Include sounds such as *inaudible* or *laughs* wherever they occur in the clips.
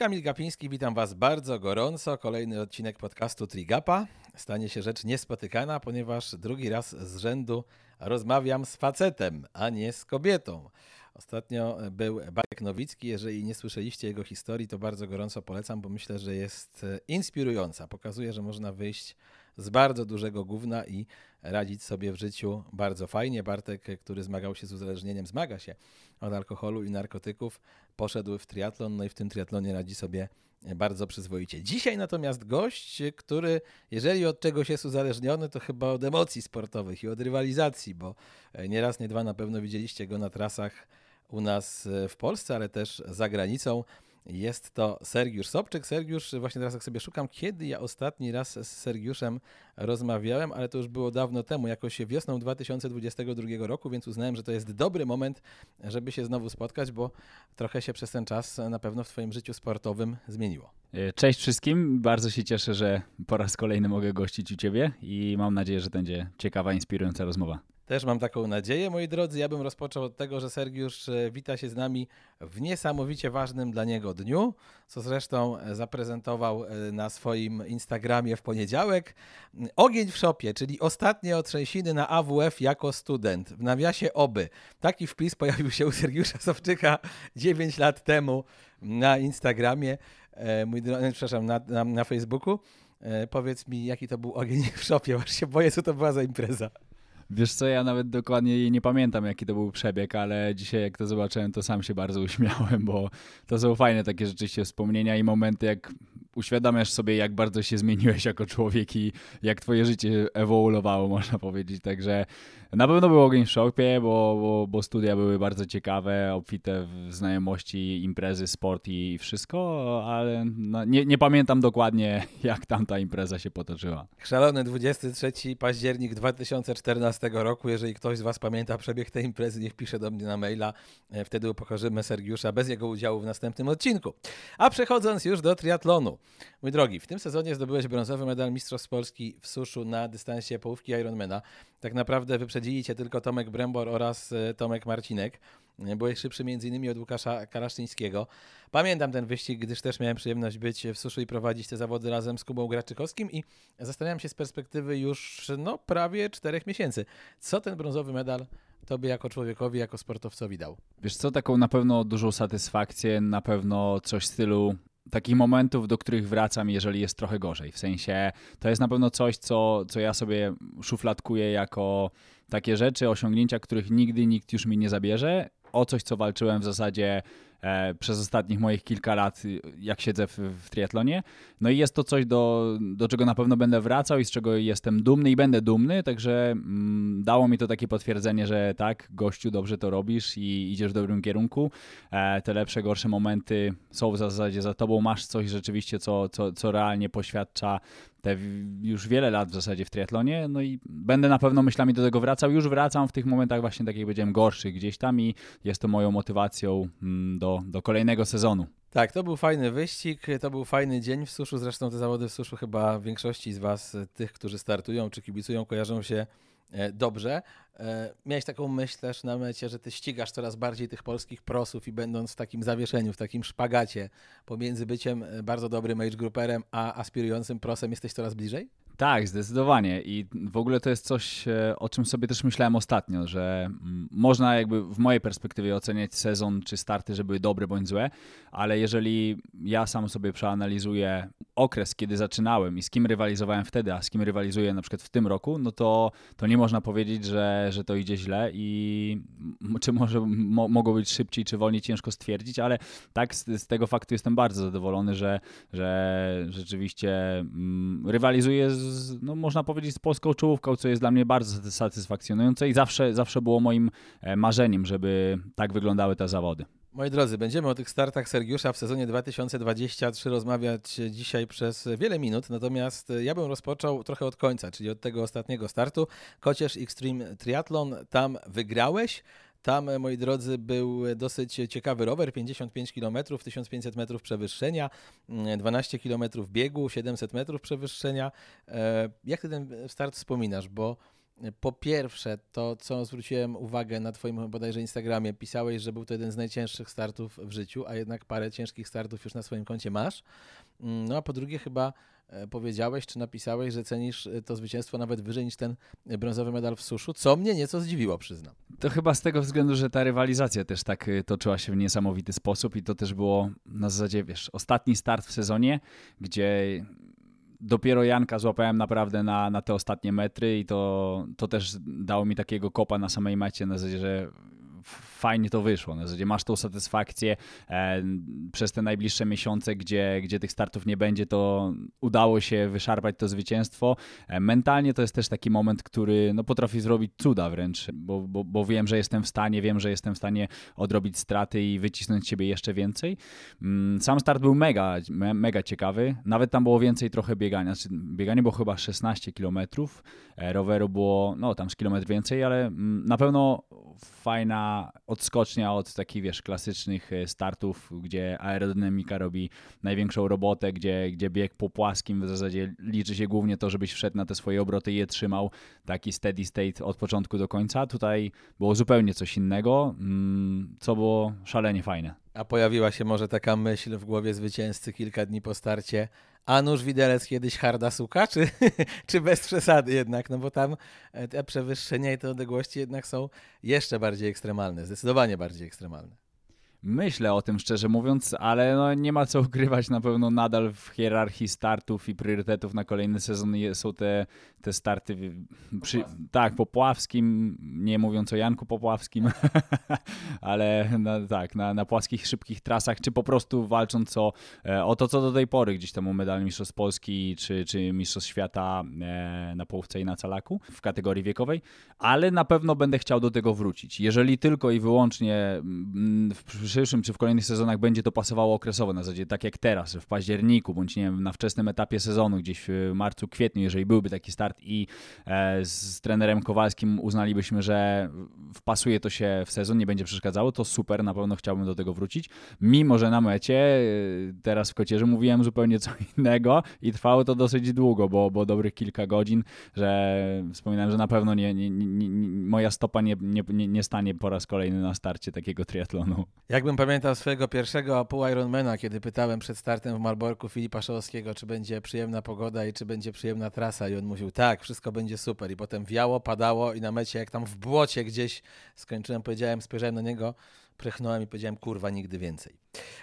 Kamil Gapiński, witam Was bardzo gorąco. Kolejny odcinek podcastu Trigapa. Stanie się rzecz niespotykana, ponieważ drugi raz z rzędu rozmawiam z facetem, a nie z kobietą. Ostatnio był Barek Nowicki. Jeżeli nie słyszeliście jego historii, to bardzo gorąco polecam, bo myślę, że jest inspirująca. Pokazuje, że można wyjść z bardzo dużego gówna i radzić sobie w życiu bardzo fajnie. Bartek, który zmagał się z uzależnieniem, zmaga się od alkoholu i narkotyków, poszedł w triatlon, no i w tym triatlonie radzi sobie bardzo przyzwoicie. Dzisiaj natomiast gość, który jeżeli od czegoś jest uzależniony, to chyba od emocji sportowych i od rywalizacji, bo nieraz, nie dwa na pewno widzieliście go na trasach u nas w Polsce, ale też za granicą. Jest to Sergiusz Sobczyk. Sergiusz, właśnie teraz jak sobie szukam, kiedy ja ostatni raz z Sergiuszem rozmawiałem, ale to już było dawno temu, jakoś wiosną 2022 roku, więc uznałem, że to jest dobry moment, żeby się znowu spotkać, bo trochę się przez ten czas na pewno w Twoim życiu sportowym zmieniło. Cześć wszystkim, bardzo się cieszę, że po raz kolejny mogę gościć u Ciebie i mam nadzieję, że będzie ciekawa, inspirująca rozmowa. Też mam taką nadzieję, moi drodzy. Ja bym rozpoczął od tego, że Sergiusz wita się z nami w niesamowicie ważnym dla niego dniu, co zresztą zaprezentował na swoim Instagramie w poniedziałek. Ogień w szopie, czyli ostatnie otrzęsiny na AWF jako student. W nawiasie oby. Taki wpis pojawił się u Sergiusza Sowczyka 9 lat temu na Instagramie, mój, przepraszam, na, na, na Facebooku. Powiedz mi, jaki to był ogień w szopie, aż się boję, co to była za impreza. Wiesz co, ja nawet dokładnie nie pamiętam, jaki to był przebieg, ale dzisiaj jak to zobaczyłem, to sam się bardzo uśmiałem, bo to są fajne takie rzeczywiście wspomnienia i momenty, jak uświadamiasz sobie, jak bardzo się zmieniłeś jako człowiek i jak twoje życie ewoluowało, można powiedzieć. Także na pewno był ogień w szopie, bo, bo, bo studia były bardzo ciekawe, obfite w znajomości, imprezy, sport i wszystko, ale no, nie, nie pamiętam dokładnie, jak tamta impreza się potoczyła. Szalony 23 październik 2014 roku. Jeżeli ktoś z Was pamięta przebieg tej imprezy, niech pisze do mnie na maila. Wtedy upokorzymy Sergiusza bez jego udziału w następnym odcinku. A przechodząc już do triatlonu. Mój drogi, w tym sezonie zdobyłeś brązowy medal Mistrzostw Polski w suszu na dystansie połówki Ironmana. Tak naprawdę wyprzedzili cię tylko Tomek Brembor oraz Tomek Marcinek. Byłeś szybszy m.in. od Łukasza Karaszczyńskiego. Pamiętam ten wyścig, gdyż też miałem przyjemność być w suszu i prowadzić te zawody razem z Kubą Graczykowskim i zastanawiam się z perspektywy już no, prawie czterech miesięcy. Co ten brązowy medal tobie jako człowiekowi, jako sportowcowi dał? Wiesz co, taką na pewno dużą satysfakcję, na pewno coś w stylu takich momentów, do których wracam, jeżeli jest trochę gorzej. W sensie to jest na pewno coś, co, co ja sobie szufladkuję jako takie rzeczy, osiągnięcia, których nigdy nikt już mi nie zabierze. O coś, co walczyłem w zasadzie przez ostatnich moich kilka lat, jak siedzę w, w triatlonie. No i jest to coś, do, do czego na pewno będę wracał i z czego jestem dumny i będę dumny, także mm, dało mi to takie potwierdzenie, że tak, gościu, dobrze to robisz i idziesz w dobrym kierunku. E, te lepsze, gorsze momenty są w zasadzie za tobą, masz coś rzeczywiście, co, co, co realnie poświadcza te już wiele lat w zasadzie w triatlonie, no i będę na pewno myślami do tego wracał. Już wracam w tych momentach właśnie takich, powiedziałem, gorszych gdzieś tam i jest to moją motywacją do, do kolejnego sezonu. Tak, to był fajny wyścig, to był fajny dzień w suszu. Zresztą te zawody w suszu chyba większości z Was, tych, którzy startują czy kibicują, kojarzą się dobrze. Miałeś taką myśl też na mecie, że ty ścigasz coraz bardziej tych polskich prosów i będąc w takim zawieszeniu, w takim szpagacie pomiędzy byciem bardzo dobrym age grouperem a aspirującym prosem jesteś coraz bliżej? Tak, zdecydowanie. I w ogóle to jest coś, o czym sobie też myślałem ostatnio, że można jakby w mojej perspektywie oceniać sezon czy starty, że były dobre bądź złe, ale jeżeli ja sam sobie przeanalizuję okres, kiedy zaczynałem i z kim rywalizowałem wtedy, a z kim rywalizuję na przykład w tym roku, no to, to nie można powiedzieć, że, że to idzie źle i czy może mo mogło być szybciej czy wolniej, ciężko stwierdzić, ale tak z, z tego faktu jestem bardzo zadowolony, że, że rzeczywiście mm, rywalizuję z no, można powiedzieć, z polską czołówką, co jest dla mnie bardzo satysfakcjonujące i zawsze, zawsze było moim marzeniem, żeby tak wyglądały te zawody. Moi drodzy, będziemy o tych startach Sergiusza w sezonie 2023 rozmawiać dzisiaj przez wiele minut, natomiast ja bym rozpoczął trochę od końca, czyli od tego ostatniego startu. Kocierz Extreme Triathlon, tam wygrałeś. Tam, moi drodzy, był dosyć ciekawy rower, 55 km, 1500 metrów przewyższenia, 12 km biegu, 700 metrów przewyższenia. Jak ty ten start wspominasz? Bo Po pierwsze, to co zwróciłem uwagę na Twoim bodajże Instagramie, pisałeś, że był to jeden z najcięższych startów w życiu, a jednak parę ciężkich startów już na swoim koncie masz. Mm, no a po drugie, chyba e, powiedziałeś czy napisałeś, że cenisz e, to zwycięstwo nawet wyżej niż ten brązowy medal w suszu, co mnie nieco zdziwiło, przyznam. To chyba z tego względu, że ta rywalizacja też tak e, toczyła się w niesamowity sposób i to też było na zasadzie, wiesz, ostatni start w sezonie, gdzie dopiero Janka złapałem naprawdę na, na te ostatnie metry i to, to też dało mi takiego kopa na samej mecie, na zasadzie, że fajnie to wyszło. Na zasadzie masz tą satysfakcję e, przez te najbliższe miesiące, gdzie, gdzie tych startów nie będzie, to udało się wyszarpać to zwycięstwo. E, mentalnie to jest też taki moment, który no, potrafi zrobić cuda wręcz, bo, bo, bo wiem, że jestem w stanie, wiem, że jestem w stanie odrobić straty i wycisnąć siebie jeszcze więcej. Mm, sam start był mega, mega ciekawy. Nawet tam było więcej trochę biegania. Znaczy, bieganie było chyba 16 km, e, roweru było no tam z kilometr więcej, ale mm, na pewno fajna odskocznia od takich, wiesz, klasycznych e, startów, gdzie aerodynamika robi największą robotę, gdzie, gdzie bieg po płaskim w zasadzie liczy się głównie to, żebyś wszedł na te swoje obroty i je trzymał. Taki steady state od początku do końca. Tutaj było zupełnie coś innego, mm, co było szalenie fajne. A pojawiła się może taka myśl w głowie zwycięzcy kilka dni po starcie, a nóż widelec kiedyś harda suka, czy, *laughs* czy bez przesady jednak, no bo tam e, te przewyższenia i te odległości jednak są jeszcze bardziej ekstremalne, zdecydowanie bardziej ekstremalne. Myślę o tym szczerze mówiąc, ale no nie ma co ukrywać, na pewno nadal w hierarchii startów i priorytetów na kolejny sezon są te, te starty przy, tak, Popławskim, nie mówiąc o Janku Popławskim, *laughs* ale na, tak, na, na płaskich, szybkich trasach, czy po prostu walcząc o, e, o to, co do tej pory, gdzieś tam o medal Mistrzostw Polski, czy, czy Mistrzostw Świata e, na połówce i na calaku w kategorii wiekowej, ale na pewno będę chciał do tego wrócić. Jeżeli tylko i wyłącznie mm, w przyszłym czy w kolejnych sezonach będzie to pasowało okresowo, na zasadzie tak jak teraz, w październiku, bądź nie wiem, na wczesnym etapie sezonu, gdzieś w marcu, kwietniu, jeżeli byłby taki i e, z trenerem Kowalskim uznalibyśmy, że wpasuje to się w sezon, nie będzie przeszkadzało, to super, na pewno chciałbym do tego wrócić. Mimo, że na mecie e, teraz w Kocierze mówiłem zupełnie co *laughs* innego i trwało to dosyć długo, bo, bo dobrych kilka godzin, że wspominałem, że na pewno nie, nie, nie, moja stopa nie, nie, nie stanie po raz kolejny na starcie takiego triatlonu. Jakbym pamiętał swojego pierwszego pół Ironmana, kiedy pytałem przed startem w Malborku Filipa Szałowskiego, czy będzie przyjemna pogoda i czy będzie przyjemna trasa i on mówił, tak, wszystko będzie super i potem wiało, padało i na mecie jak tam w błocie gdzieś skończyłem, powiedziałem, spojrzałem na niego, prychnąłem i powiedziałem, kurwa, nigdy więcej.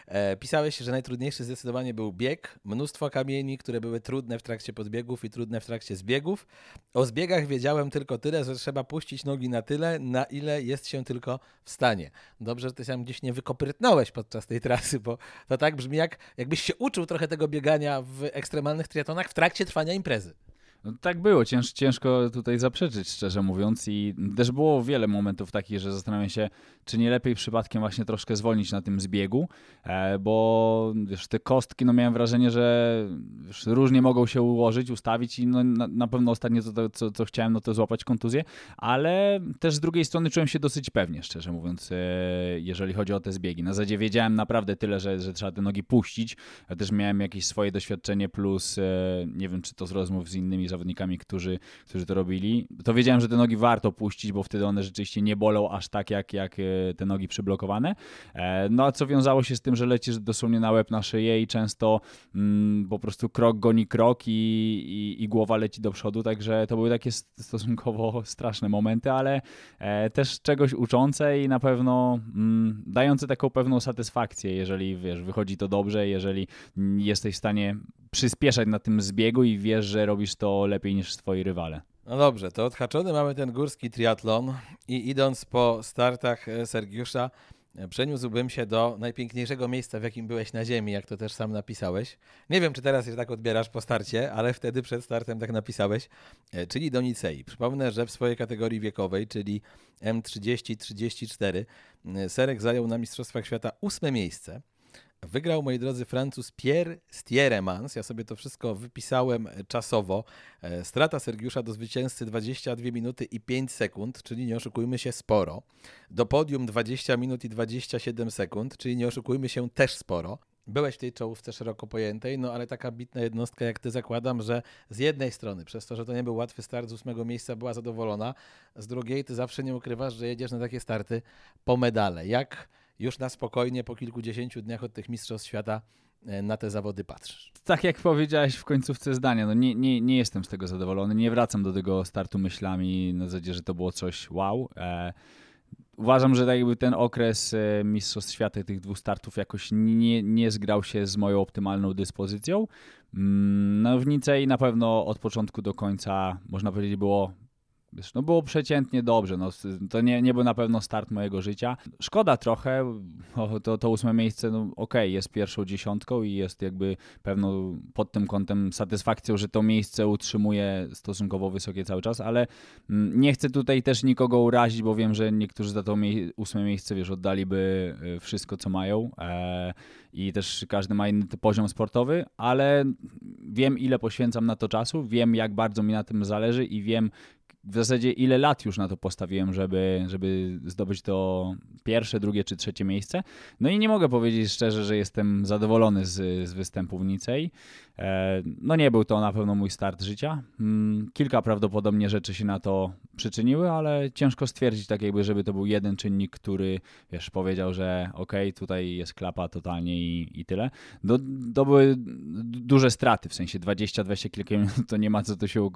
E, pisałeś, że najtrudniejszy zdecydowanie był bieg, mnóstwo kamieni, które były trudne w trakcie podbiegów i trudne w trakcie zbiegów. O zbiegach wiedziałem tylko tyle, że trzeba puścić nogi na tyle, na ile jest się tylko w stanie. Dobrze, że ty się gdzieś nie wykoprytnąłeś podczas tej trasy, bo to tak brzmi jak jakbyś się uczył trochę tego biegania w ekstremalnych triatonach w trakcie trwania imprezy. No, tak było, Cięż, ciężko tutaj zaprzeczyć, szczerze mówiąc. I też było wiele momentów takich, że zastanawiam się, czy nie lepiej przypadkiem właśnie troszkę zwolnić na tym zbiegu, e, bo wiesz, te kostki, no miałem wrażenie, że wiesz, różnie mogą się ułożyć, ustawić i no, na, na pewno ostatnio to, co, co chciałem, no to złapać kontuzję, ale też z drugiej strony czułem się dosyć pewnie, szczerze mówiąc, e, jeżeli chodzi o te zbiegi. Na zasadzie wiedziałem naprawdę tyle, że, że trzeba te nogi puścić. Ja też miałem jakieś swoje doświadczenie plus, e, nie wiem, czy to z rozmów z innymi zawodnikami, którzy, którzy to robili, to wiedziałem, że te nogi warto puścić, bo wtedy one rzeczywiście nie bolą aż tak, jak, jak e, te nogi przyblokowane. E, no a co wiązało się z tym, że lecisz dosłownie na łeb, na szyję i często mm, po prostu krok goni krok i, i, i, głowa leci do przodu, także to były takie stosunkowo *laughs* straszne momenty, ale e, też czegoś uczące i na pewno mm, dające taką pewną satysfakcję, jeżeli wiesz, wychodzi to dobrze, jeżeli jesteś w stanie przyspieszać na tym zbiegu i wiesz, że robisz to lepiej niż twoi rywale. No dobrze, to odhaczony mamy ten górski triatlon i idąc po startach e, Sergiusza, e, przeniósłbym się do najpiękniejszego miejsca, w jakim byłeś na ziemi, jak to też sam napisałeś. Nie wiem, czy teraz je tak odbierasz po starcie, ale wtedy przed startem tak napisałeś, e, czyli do Nicei. Przypomnę, że w swojej kategorii wiekowej, czyli M30-34, Serek zajął na Mistrzostwach Świata ósme miejsce. Wygrał, moi drodzy, Francuz Pierre Stieremans. Ja sobie to wszystko wypisałem czasowo. E, strata Sergiusza do zwycięzcy 22 minuty i 5 sekund, czyli nie oszukujmy się sporo. Do podium 20 minut i 27 sekund, czyli nie oszukujmy się też sporo. byłeś w tej czołówce szeroko pojętej, no ale taka bitna jednostka jak ty zakładam, że z jednej strony, przez to, że to nie był łatwy start z ósmego miejsca, była zadowolona, z drugiej ty zawsze nie ukrywasz, że jedziesz na takie starty po medale. Jak już na spokojnie po kilkudziesięciu dniach od tych Mistrzostw Świata e, na te zawody patrzysz? Tak jak powiedziałeś w końcówce zdania, no nie, nie, nie jestem z tego zadowolony, nie wracam do tego startu myślami na zasadzie, że to było coś wow. E uważam, że tak jakby ten okres e, Mistrzostw Świata tych dwóch startów jakoś nie, nie zgrał się z moją optymalną dyspozycją. Mm, no w Nicei na pewno od początku do końca, można powiedzieć, było Wiesz, no było przeciętnie dobrze, no, to nie, nie był na pewno start mojego życia. Szkoda trochę, to, to ósme miejsce, no okej, okay, jest pierwszą dziesiątką i jest jakby pewną pod tym kątem satysfakcją, że to miejsce utrzymuje stosunkowo wysokie cały czas, ale mm, nie chcę tutaj też nikogo urazić, bo wiem, że niektórzy za to mie ósme miejsce, wiesz, oddaliby y, wszystko, co mają e, i też każdy ma inny poziom sportowy, ale wiem, ile poświęcam na to czasu, wiem, jak bardzo mi na tym zależy i wiem, w zasadzie ile lat już na to postawiłem, żeby, żeby zdobyć to pierwsze, drugie czy trzecie miejsce. No i nie mogę powiedzieć szczerze, że jestem zadowolony z, z występu w Nicei. No nie był to na pewno mój start życia. Mm, kilka prawdopodobnie rzeczy się na to przyczyniły, ale ciężko stwierdzić tak jakby, żeby to był jeden czynnik, który wiesz, powiedział, że ok, tutaj jest klapa totalnie i, i tyle. Do, to były duże straty, w sensie 20-20 kilka minut, to nie ma co tu się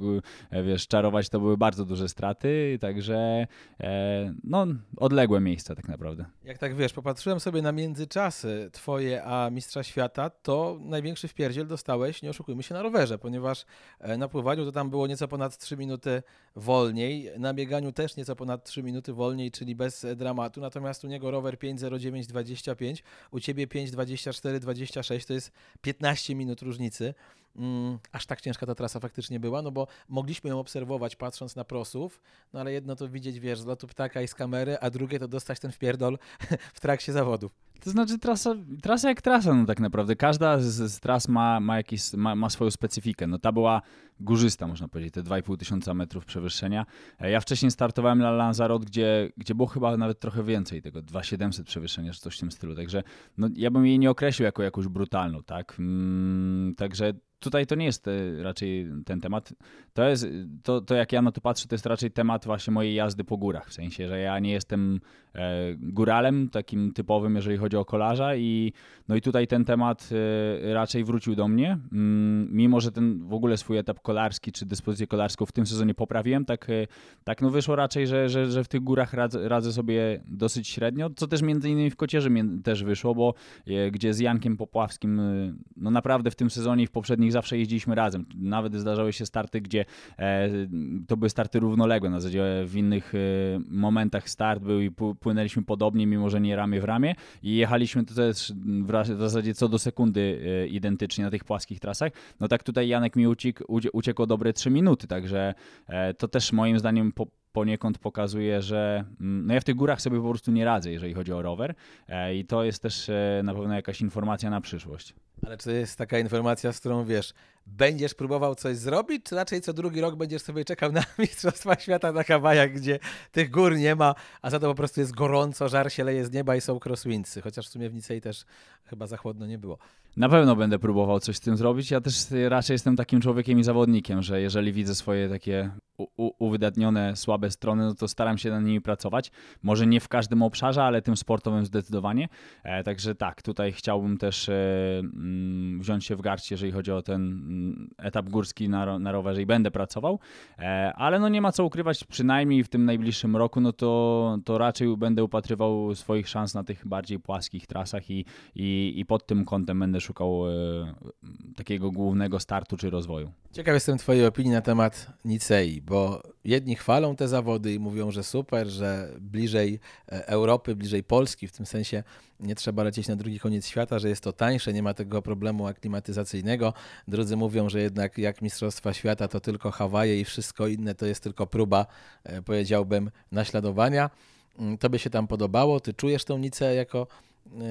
e, wiesz, czarować, to były bardzo duże straty, także e, no odległe miejsca tak naprawdę. Jak tak wiesz, popatrzyłem sobie na międzyczasy twoje a Mistrza Świata, to największy wpierdziel dostałeś, nie oszukujmy się, na rowerze, ponieważ e, na pływaniu to tam było nieco ponad 3 minuty wolniej, na bieganiu też nieco ponad 3 minuty wolniej, czyli bez dramatu. Natomiast u niego rower 5.09.25, u ciebie 5.24.26 to jest 15 minut różnicy. Mm, aż tak ciężka ta trasa faktycznie była, no bo mogliśmy ją obserwować patrząc na prosów, no ale jedno to widzieć, wiesz, z lotu ptaka i z kamery, a drugie to dostać ten wpierdol *laughs* w trakcie zawodów. To znaczy trasa, trasa jak trasa, no tak naprawdę. Każda z, z tras ma, ma, jakiś, ma, ma swoją specyfikę. No ta była górzysta, można powiedzieć, te 2,5 tysiąca metrów przewyższenia. E, ja wcześniej startowałem na Lanzarote, gdzie, gdzie było chyba nawet trochę więcej tego, 2,700 przewyższenia, czy coś w tym stylu. Także no, ja bym jej nie określił jako jakąś brutalną, tak? Mm, także tutaj to nie jest e, raczej ten temat. To jest, to, to jak ja na to patrzę, to jest raczej temat właśnie mojej jazdy po górach. W sensie, że ja nie jestem e, góralem takim typowym, jeżeli chodzi o kolarza i no i tutaj ten temat e, raczej wrócił do mnie. Mm, mimo, że ten w ogóle swój etap kolarski czy dyspozycję kolarską w tym sezonie poprawiłem, tak, tak no wyszło raczej, że, że, że w tych górach radzę, radzę sobie dosyć średnio, co też między innymi w Kocierze też wyszło, bo gdzie z Jankiem Popławskim no naprawdę w tym sezonie i w poprzednich zawsze jeździliśmy razem. Nawet zdarzały się starty, gdzie e, to były starty równoległe. Na zasadzie w innych e, momentach start był i płynęliśmy podobnie, mimo że nie ramię w ramię. I jechaliśmy to też w zasadzie co do sekundy e, identycznie na tych płaskich trasach. No tak tutaj Janek mi uciekł, uciekł dobre 3 minuty, także to też moim zdaniem po, poniekąd pokazuje, że mm, no ja w tych górach sobie po prostu nie radzę, jeżeli chodzi o rower i to jest też na pewno jakaś informacja na przyszłość. Ale czy to jest taka informacja, z którą wiesz, będziesz próbował coś zrobić, czy raczej co drugi rok będziesz sobie czekał na *laughs* Mistrzostwa Świata na Hawajach, gdzie tych gór nie ma, a za to po prostu jest gorąco, żar się leje z nieba i są crosswindsy, chociaż w sumie w Nicei też chyba za chłodno nie było. Na pewno będę próbował coś z tym zrobić. Ja też raczej jestem takim człowiekiem i zawodnikiem, że jeżeli widzę swoje takie uwydatnione, słabe strony, no to staram się nad nimi pracować. Może nie w każdym obszarze, ale tym sportowym zdecydowanie. E, także tak, tutaj chciałbym też e, wziąć się w garść, jeżeli chodzi o ten mm, etap górski na, na rowerze i będę pracował. E, ale no nie ma co ukrywać, przynajmniej w tym najbliższym roku, no to, to raczej będę upatrywał swoich szans na tych bardziej płaskich trasach i, i, i pod tym kątem będę szukał e, takiego głównego startu czy rozwoju. Ciekaw jestem Twojej opinii na temat Nicei, bo jedni chwalą te zawody i mówią, że super, że bliżej e, Europy, bliżej Polski, w tym sensie nie trzeba lecieć na drugi koniec świata, że jest to tańsze, nie ma tego problemu aklimatyzacyjnego. Drudzy mówią, że jednak jak Mistrzostwa Świata to tylko Hawaje i wszystko inne to jest tylko próba, e, powiedziałbym, naśladowania. Mm, tobie się tam podobało, ty czujesz tą Nicę jako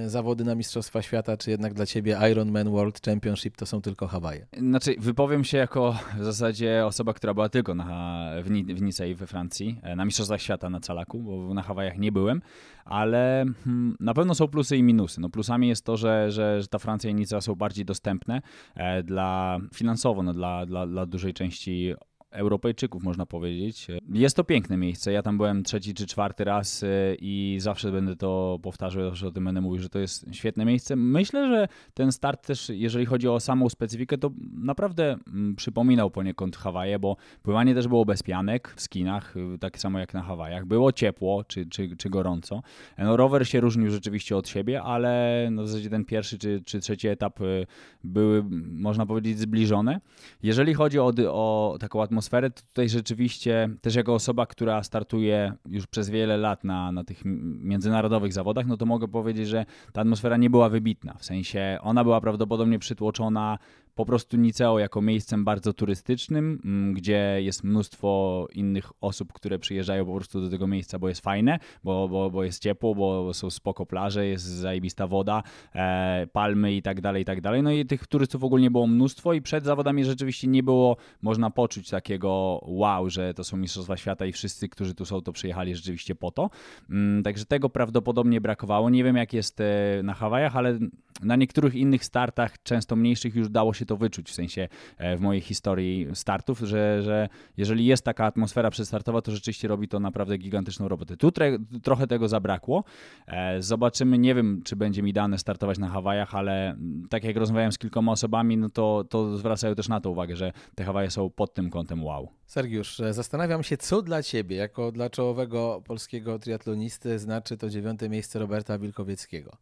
zawody na Mistrzostwa Świata, czy jednak dla ciebie Ironman World Championship to są tylko Hawaje? Znaczy, wypowiem się jako w zasadzie osoba, która była tylko na, w, w Nicei we Francji, e, na Mistrzostwach Świata na Calaku, bo na Hawajach nie byłem, ale hmm, na pewno są plusy i minusy. No plusami jest to, że, że, że ta Francja i Nicea są bardziej dostępne e, dla finansowo, no, dla, dla, dla dużej części Europejczyków, można powiedzieć. Jest to piękne miejsce. Ja tam byłem trzeci czy czwarty raz y, i zawsze będę to powtarzał, zawsze o tym będę mówił, że to jest świetne miejsce. Myślę, że ten start też, jeżeli chodzi o samą specyfikę, to naprawdę mm, przypominał poniekąd Hawaje, bo pływanie też było bez pianek w skinach, y, tak samo jak na Hawajach. Było ciepło czy, czy, czy gorąco. No, rower się różnił rzeczywiście od siebie, ale no, w zasadzie ten pierwszy czy, czy trzeci etap y, były, można powiedzieć, zbliżone. Jeżeli chodzi o, o taką atmosferę, atmosferę, to tutaj rzeczywiście też jako osoba, która startuje już przez wiele lat na, na tych międzynarodowych zawodach, no to mogę powiedzieć, że ta atmosfera nie była wybitna. W sensie ona była prawdopodobnie przytłoczona po prostu Niceo jako miejscem bardzo turystycznym, mm, gdzie jest mnóstwo innych osób, które przyjeżdżają po prostu do tego miejsca, bo jest fajne, bo, bo, bo jest ciepło, bo są spoko plaże, jest zajebista woda, e, palmy i tak dalej, i tak dalej. No i tych turystów ogólnie było mnóstwo i przed zawodami rzeczywiście nie było, można poczuć takiego wow, że to są Mistrzostwa Świata i wszyscy, którzy tu są, to przyjechali rzeczywiście po to. Mm, także tego prawdopodobnie brakowało. Nie wiem jak jest e, na Hawajach, ale na niektórych innych startach, często mniejszych, już dało się to wyczuć, w sensie e, w mojej historii startów, że, że jeżeli jest taka atmosfera przedstartowa, to rzeczywiście robi to naprawdę gigantyczną robotę. Tu tre, trochę tego zabrakło. E, zobaczymy, nie wiem, czy będzie mi dane startować na Hawajach, ale tak jak rozmawiałem z kilkoma osobami, no to, to zwracają też na to uwagę, że te Hawaje są pod tym kątem wow. Sergiusz, e, zastanawiam się, co dla ciebie, jako dla czołowego polskiego triatlonisty, znaczy to dziewiąte miejsce Roberta Wilkowieckiego.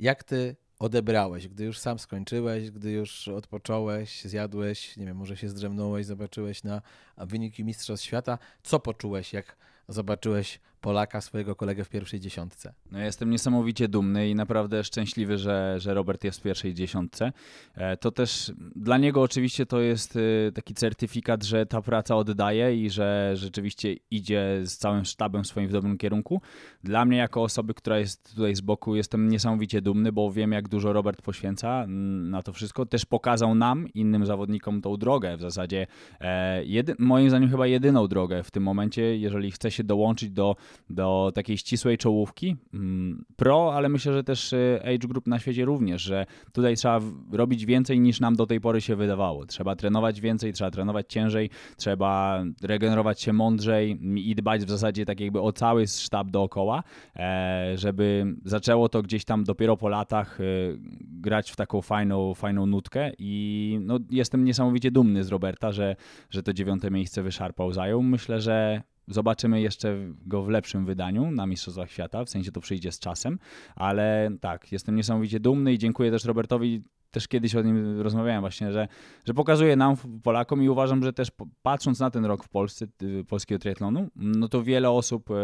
Jak ty odebrałeś, gdy już sam skończyłeś, gdy już odpocząłeś, zjadłeś, nie wiem, może się zdrzemnąłeś, zobaczyłeś na wyniki Mistrzostw Świata. Co poczułeś, jak zobaczyłeś Polaka, swojego kolegę w pierwszej dziesiątce. No, jestem niesamowicie dumny i naprawdę szczęśliwy, że, że Robert jest w pierwszej dziesiątce. E, to też dla niego oczywiście to jest e, taki certyfikat, że ta praca oddaje i że rzeczywiście idzie z całym sztabem swoim w dobrym kierunku. Dla mnie, jako osoby, która jest tutaj z boku, jestem niesamowicie dumny, bo wiem, jak dużo Robert poświęca na to wszystko. Też pokazał nam, innym zawodnikom, tą drogę w zasadzie. E, jedy, moim zdaniem, chyba jedyną drogę w tym momencie, jeżeli chce się dołączyć do do takiej ścisłej czołówki mm, pro, ale myślę, że też y, age group na świecie również, że tutaj trzeba robić więcej niż nam do tej pory się wydawało. Trzeba trenować więcej, trzeba trenować ciężej, trzeba regenerować się mądrzej i dbać w zasadzie tak jakby o cały sztab dookoła, e, żeby zaczęło to gdzieś tam dopiero po latach y, grać w taką fajną, fajną nutkę i no, jestem niesamowicie dumny z Roberta, że, że to dziewiąte miejsce wyszarpał, zajął. Myślę, że Zobaczymy jeszcze go w lepszym wydaniu na Mistrzostwach Świata, w sensie to przyjdzie z czasem, ale tak, jestem niesamowicie dumny i dziękuję też Robertowi też kiedyś o nim rozmawiałem właśnie, że, że pokazuje nam, Polakom i uważam, że też patrząc na ten rok w Polsce, polskiego triatlonu, no to wiele osób e,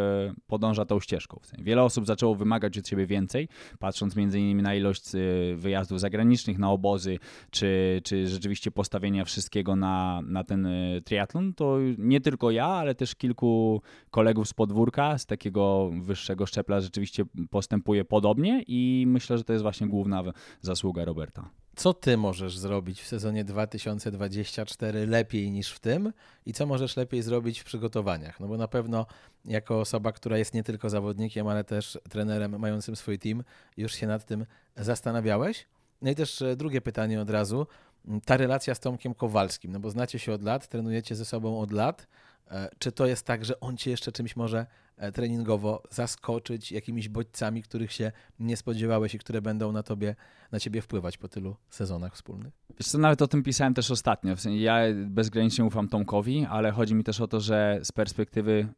podąża tą ścieżką. Wiele osób zaczęło wymagać od siebie więcej, patrząc między innymi na ilość e, wyjazdów zagranicznych, na obozy, czy, czy rzeczywiście postawienia wszystkiego na, na ten e, triatlon, to nie tylko ja, ale też kilku kolegów z podwórka, z takiego wyższego szczepla rzeczywiście postępuje podobnie i myślę, że to jest właśnie główna zasługa Roberta. Co ty możesz zrobić w sezonie 2024 lepiej niż w tym i co możesz lepiej zrobić w przygotowaniach? No bo na pewno jako osoba, która jest nie tylko zawodnikiem, ale też trenerem mającym swój team, już się nad tym zastanawiałeś. No i też e, drugie pytanie od razu. Ta relacja z Tomkiem Kowalskim, no bo znacie się od lat, trenujecie ze sobą od lat. E, czy to jest tak, że on cię jeszcze czymś może E, treningowo zaskoczyć jakimiś bodźcami, których się nie spodziewałeś i które będą na tobie, na ciebie wpływać po tylu sezonach wspólnych? Wiesz co, nawet o tym pisałem też ostatnio. W sensie ja bezgranicznie ufam Tomkowi, ale chodzi mi też o to, że z perspektywy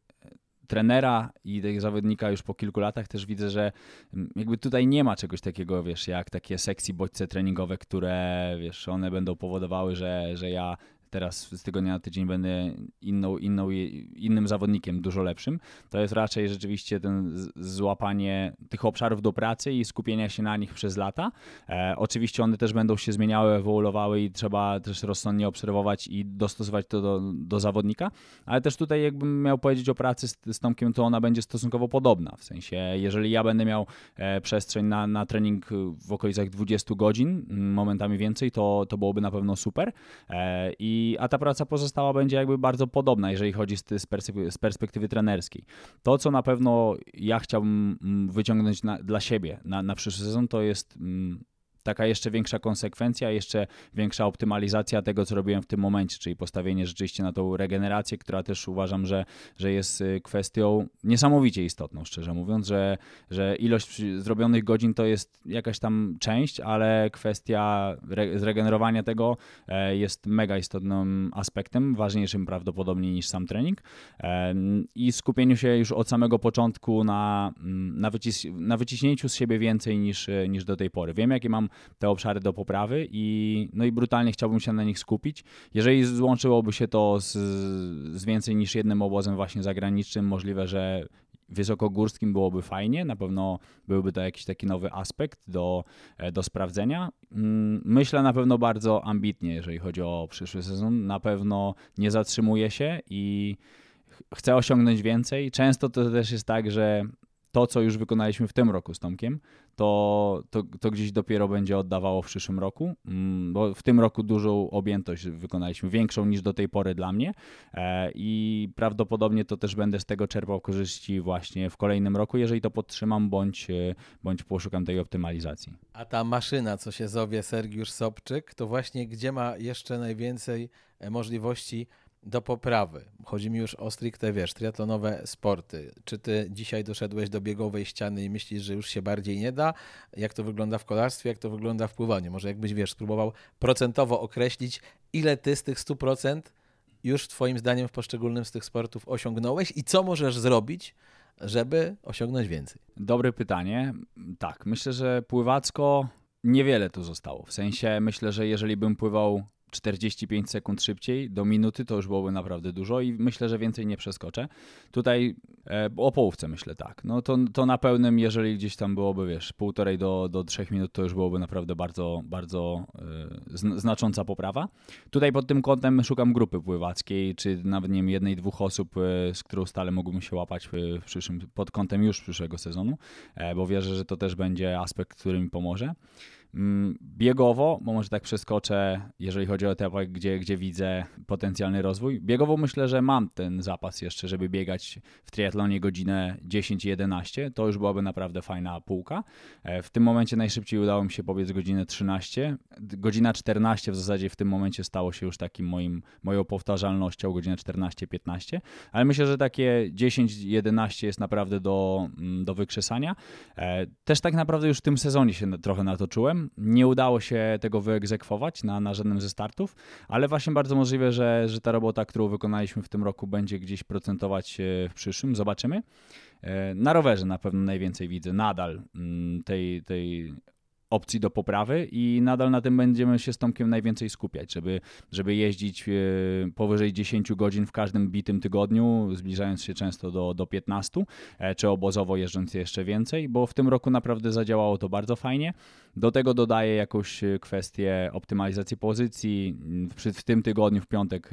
trenera i tego zawodnika już po kilku latach też widzę, że mm, jakby tutaj nie ma czegoś takiego, wiesz, jak takie sekcji bodźce treningowe, które, wiesz, one będą powodowały, że, że ja teraz z tygodnia na tydzień będę inną, inną, innym zawodnikiem, dużo lepszym. To jest raczej rzeczywiście ten złapanie tych obszarów do pracy i skupienia się na nich przez lata. E, oczywiście one też będą się zmieniały, ewoluowały i trzeba też rozsądnie obserwować i dostosować to do, do zawodnika, ale też tutaj jakbym miał powiedzieć o pracy z, z Tomkiem, to ona będzie stosunkowo podobna. W sensie, jeżeli ja będę miał e, przestrzeń na, na trening w okolicach 20 godzin, momentami więcej, to, to byłoby na pewno super. E, I a ta praca pozostała będzie jakby bardzo podobna, jeżeli chodzi z, perspektywy, z perspektywy trenerskiej. To, co na pewno ja chciałbym mm, wyciągnąć na, dla siebie na, na przyszły sezon, to jest mm, taka jeszcze większa konsekwencja, jeszcze większa optymalizacja tego, co robiłem w tym momencie, czyli postawienie rzeczywiście na tą regenerację, która też uważam, że, że jest y, kwestią niesamowicie istotną, szczerze mówiąc, że, że ilość zrobionych godzin to jest jakaś tam część, ale kwestia re zregenerowania tego e, jest mega istotnym aspektem, ważniejszym prawdopodobnie niż sam trening e, i skupieniu się już od samego początku na, mm, na, wycis na wyciśnięciu z siebie więcej niż, niż do tej pory. Wiem, jakie mam te obszary do poprawy i, no i brutalnie chciałbym się na nich skupić. Jeżeli złączyłoby się to z, z więcej niż jednym obozem właśnie zagranicznym, możliwe, że wysokogórskim byłoby fajnie, na pewno byłby to jakiś taki nowy aspekt do, e, do sprawdzenia. Mm, myślę na pewno bardzo ambitnie, jeżeli chodzi o przyszły sezon. Na pewno nie zatrzymuję się i chcę osiągnąć więcej. Często to też jest tak, że to, co już wykonaliśmy w tym roku z Tomkiem, to, to, to gdzieś dopiero będzie oddawało w przyszłym roku, mm, bo w tym roku dużą objętość wykonaliśmy, większą niż do tej pory dla mnie e, i prawdopodobnie to też będę z tego czerpał korzyści właśnie w kolejnym roku, jeżeli to podtrzymam, bądź, e, bądź poszukam tej optymalizacji. A ta maszyna, co się zowie Sergiusz Sobczyk, to właśnie gdzie ma jeszcze najwięcej e, możliwości do poprawy. Chodzi mi już o stricte, wiesz, triatlonowe sporty. Czy ty dzisiaj doszedłeś do biegowej ściany i myślisz, że już się bardziej nie da? Jak to wygląda w kolarstwie, jak to wygląda w pływaniu? Może jakbyś, wiesz, spróbował procentowo określić, ile ty z tych 100% już twoim zdaniem w poszczególnym z tych sportów osiągnąłeś i co możesz zrobić, żeby osiągnąć więcej? Dobre pytanie. Tak, myślę, że pływacko niewiele tu zostało. W sensie myślę, że jeżeli bym pływał 45 sekund szybciej do minuty, to już byłoby naprawdę dużo i myślę, że więcej nie przeskoczę. Tutaj e, o połówce myślę tak. No to, to na pełnym, jeżeli gdzieś tam byłoby, wiesz, półtorej do, do trzech minut, to już byłoby naprawdę bardzo, bardzo e, znacząca poprawa. Tutaj pod tym kątem szukam grupy pływackiej, czy nawet nie wiem, jednej, dwóch osób, e, z którą stale mógłbym się łapać w, przyszłym, pod kątem już przyszłego sezonu, e, bo wierzę, że to też będzie aspekt, który mi pomoże. Mm, biegowo, bo może tak przeskoczę, jeżeli chodzi o etapy, gdzie, gdzie widzę potencjalny rozwój. Biegowo myślę, że mam ten zapas jeszcze, żeby biegać w triatlonie godzinę 10-11. To już byłaby naprawdę fajna półka. E, w tym momencie najszybciej udało mi się pobiec godzinę 13. Godzina 14 w zasadzie w tym momencie stało się już takim moim, moją powtarzalnością, godzina 14-15. Ale myślę, że takie 10-11 jest naprawdę do, mm, do wykrzesania. E, też tak naprawdę już w tym sezonie się trochę natoczyłem nie udało się tego wyegzekwować na, na żadnym ze startów, ale właśnie bardzo możliwe, że, że ta robota, którą wykonaliśmy w tym roku, będzie gdzieś procentować w przyszłym. Zobaczymy. E, na rowerze na pewno najwięcej widzę nadal mm, tej, tej opcji do poprawy i nadal na tym będziemy się z Tomkiem najwięcej skupiać, żeby, żeby jeździć e, powyżej 10 godzin w każdym bitym tygodniu, zbliżając się często do, do 15, e, czy obozowo jeżdżąc jeszcze więcej, bo w tym roku naprawdę zadziałało to bardzo fajnie. Do tego dodaję jakąś e, kwestię optymalizacji pozycji. W, w tym tygodniu, w piątek,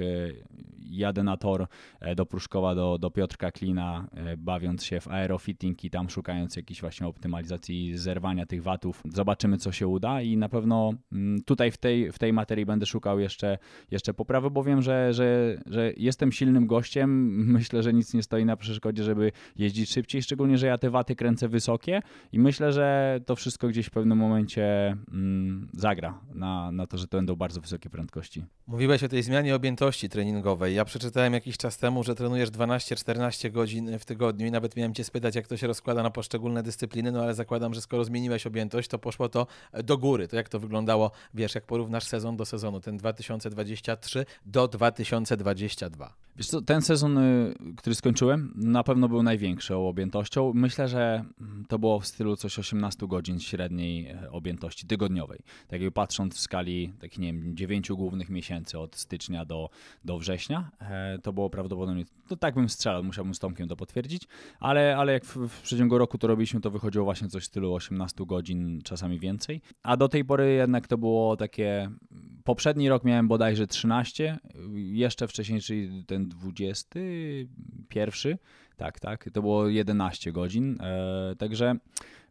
jadę na tor do Pruszkowa, do, do Piotrka Klina, bawiąc się w aerofitting i tam szukając jakiejś właśnie optymalizacji zerwania tych watów. Zobaczymy zobaczymy, co się uda i na pewno mm, tutaj w tej, w tej materii będę szukał jeszcze, jeszcze poprawy, bo wiem, że, że, że jestem silnym gościem. *laughs* Myślę, że nic nie stoi na przeszkodzie, żeby jeździć szybciej, szczególnie, że ja te waty kręcę wysokie i myślę, że to wszystko gdzieś w pewnym momencie mm, zagra na, na to, że to będą bardzo wysokie prędkości. Mówiłeś o tej zmianie objętości treningowej. Ja przeczytałem jakiś czas temu, że trenujesz 12-14 godzin w tygodniu i nawet miałem cię spytać, jak to się rozkłada na poszczególne dyscypliny, no ale zakładam, że skoro zmieniłeś objętość, to poszło to do góry. To jak to wyglądało, wiesz, jak porównasz sezon do sezonu, ten 2023 do 2022? Wiesz co, ten sezon, y, który skończyłem, na pewno był największą objętością. Myślę, że to było w stylu coś 18 godzin średniej e, objętości tygodniowej. Tak jakby patrząc w skali takich, nie wiem, 9 głównych miesięcy od stycznia do, do września, e, to było prawdopodobnie, to tak bym strzelał, musiałbym z Tomkiem to potwierdzić, ale, ale jak w, w przeciągu roku to robiliśmy, to wychodziło właśnie coś w stylu 18 godzin, czasami więcej. A do tej pory jednak to było takie, poprzedni rok miałem bodajże 13, jeszcze wcześniej, czyli ten 21, tak, tak, to było 11 godzin, e, także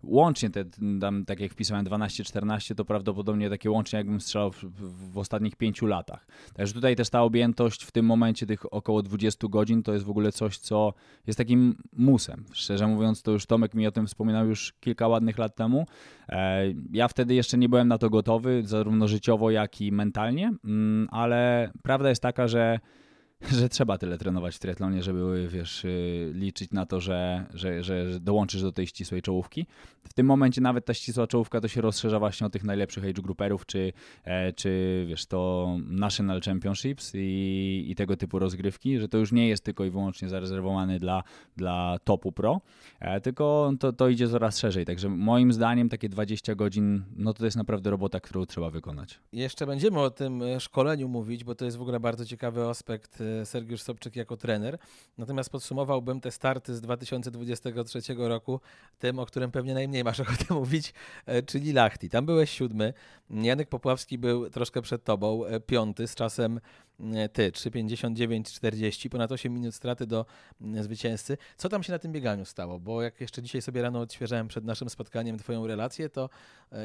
łącznie te, tam, tak jak wpisałem 12-14, to prawdopodobnie takie łącznie jakbym strzelał w, w, ostatnich pięciu latach. Także tutaj też ta objętość w tym momencie tych około 20 godzin to jest w ogóle coś, co jest takim musem. Szczerze mówiąc, to już Tomek mi o tym wspominał już kilka ładnych lat temu. E, ja wtedy jeszcze nie byłem na to gotowy, zarówno życiowo, jak i mentalnie, mm, ale prawda jest taka, że *laughs* że trzeba tyle trenować w triatlonie, żeby wiesz, y, liczyć na to, że, że, że dołączysz do tej ścisłej czołówki. W tym momencie nawet ta ścisła czołówka to się rozszerza właśnie o tych najlepszych age grouperów, czy, e, czy wiesz, to National Championships i, i tego typu rozgrywki, że to już nie jest tylko i wyłącznie zarezerwowane dla, dla topu pro, e, tylko to, to idzie coraz szerzej. Także moim zdaniem takie 20 godzin, no to jest naprawdę robota, którą trzeba wykonać. Jeszcze będziemy o tym e, szkoleniu mówić, bo to jest w ogóle bardzo ciekawy aspekt Sergiusz Sobczyk jako trener. Natomiast podsumowałbym te starty z 2023 roku tym, o którym pewnie najmniej masz *laughs* ochotę mówić, e, czyli Lachti. Tam byłeś siódmy, Janek Popławski był troszkę przed tobą, e, piąty z czasem ty 3,59,40, ponad 8 minut straty do zwycięzcy. Co tam się na tym bieganiu stało? Bo jak jeszcze dzisiaj sobie rano odświeżałem przed naszym spotkaniem twoją relację, to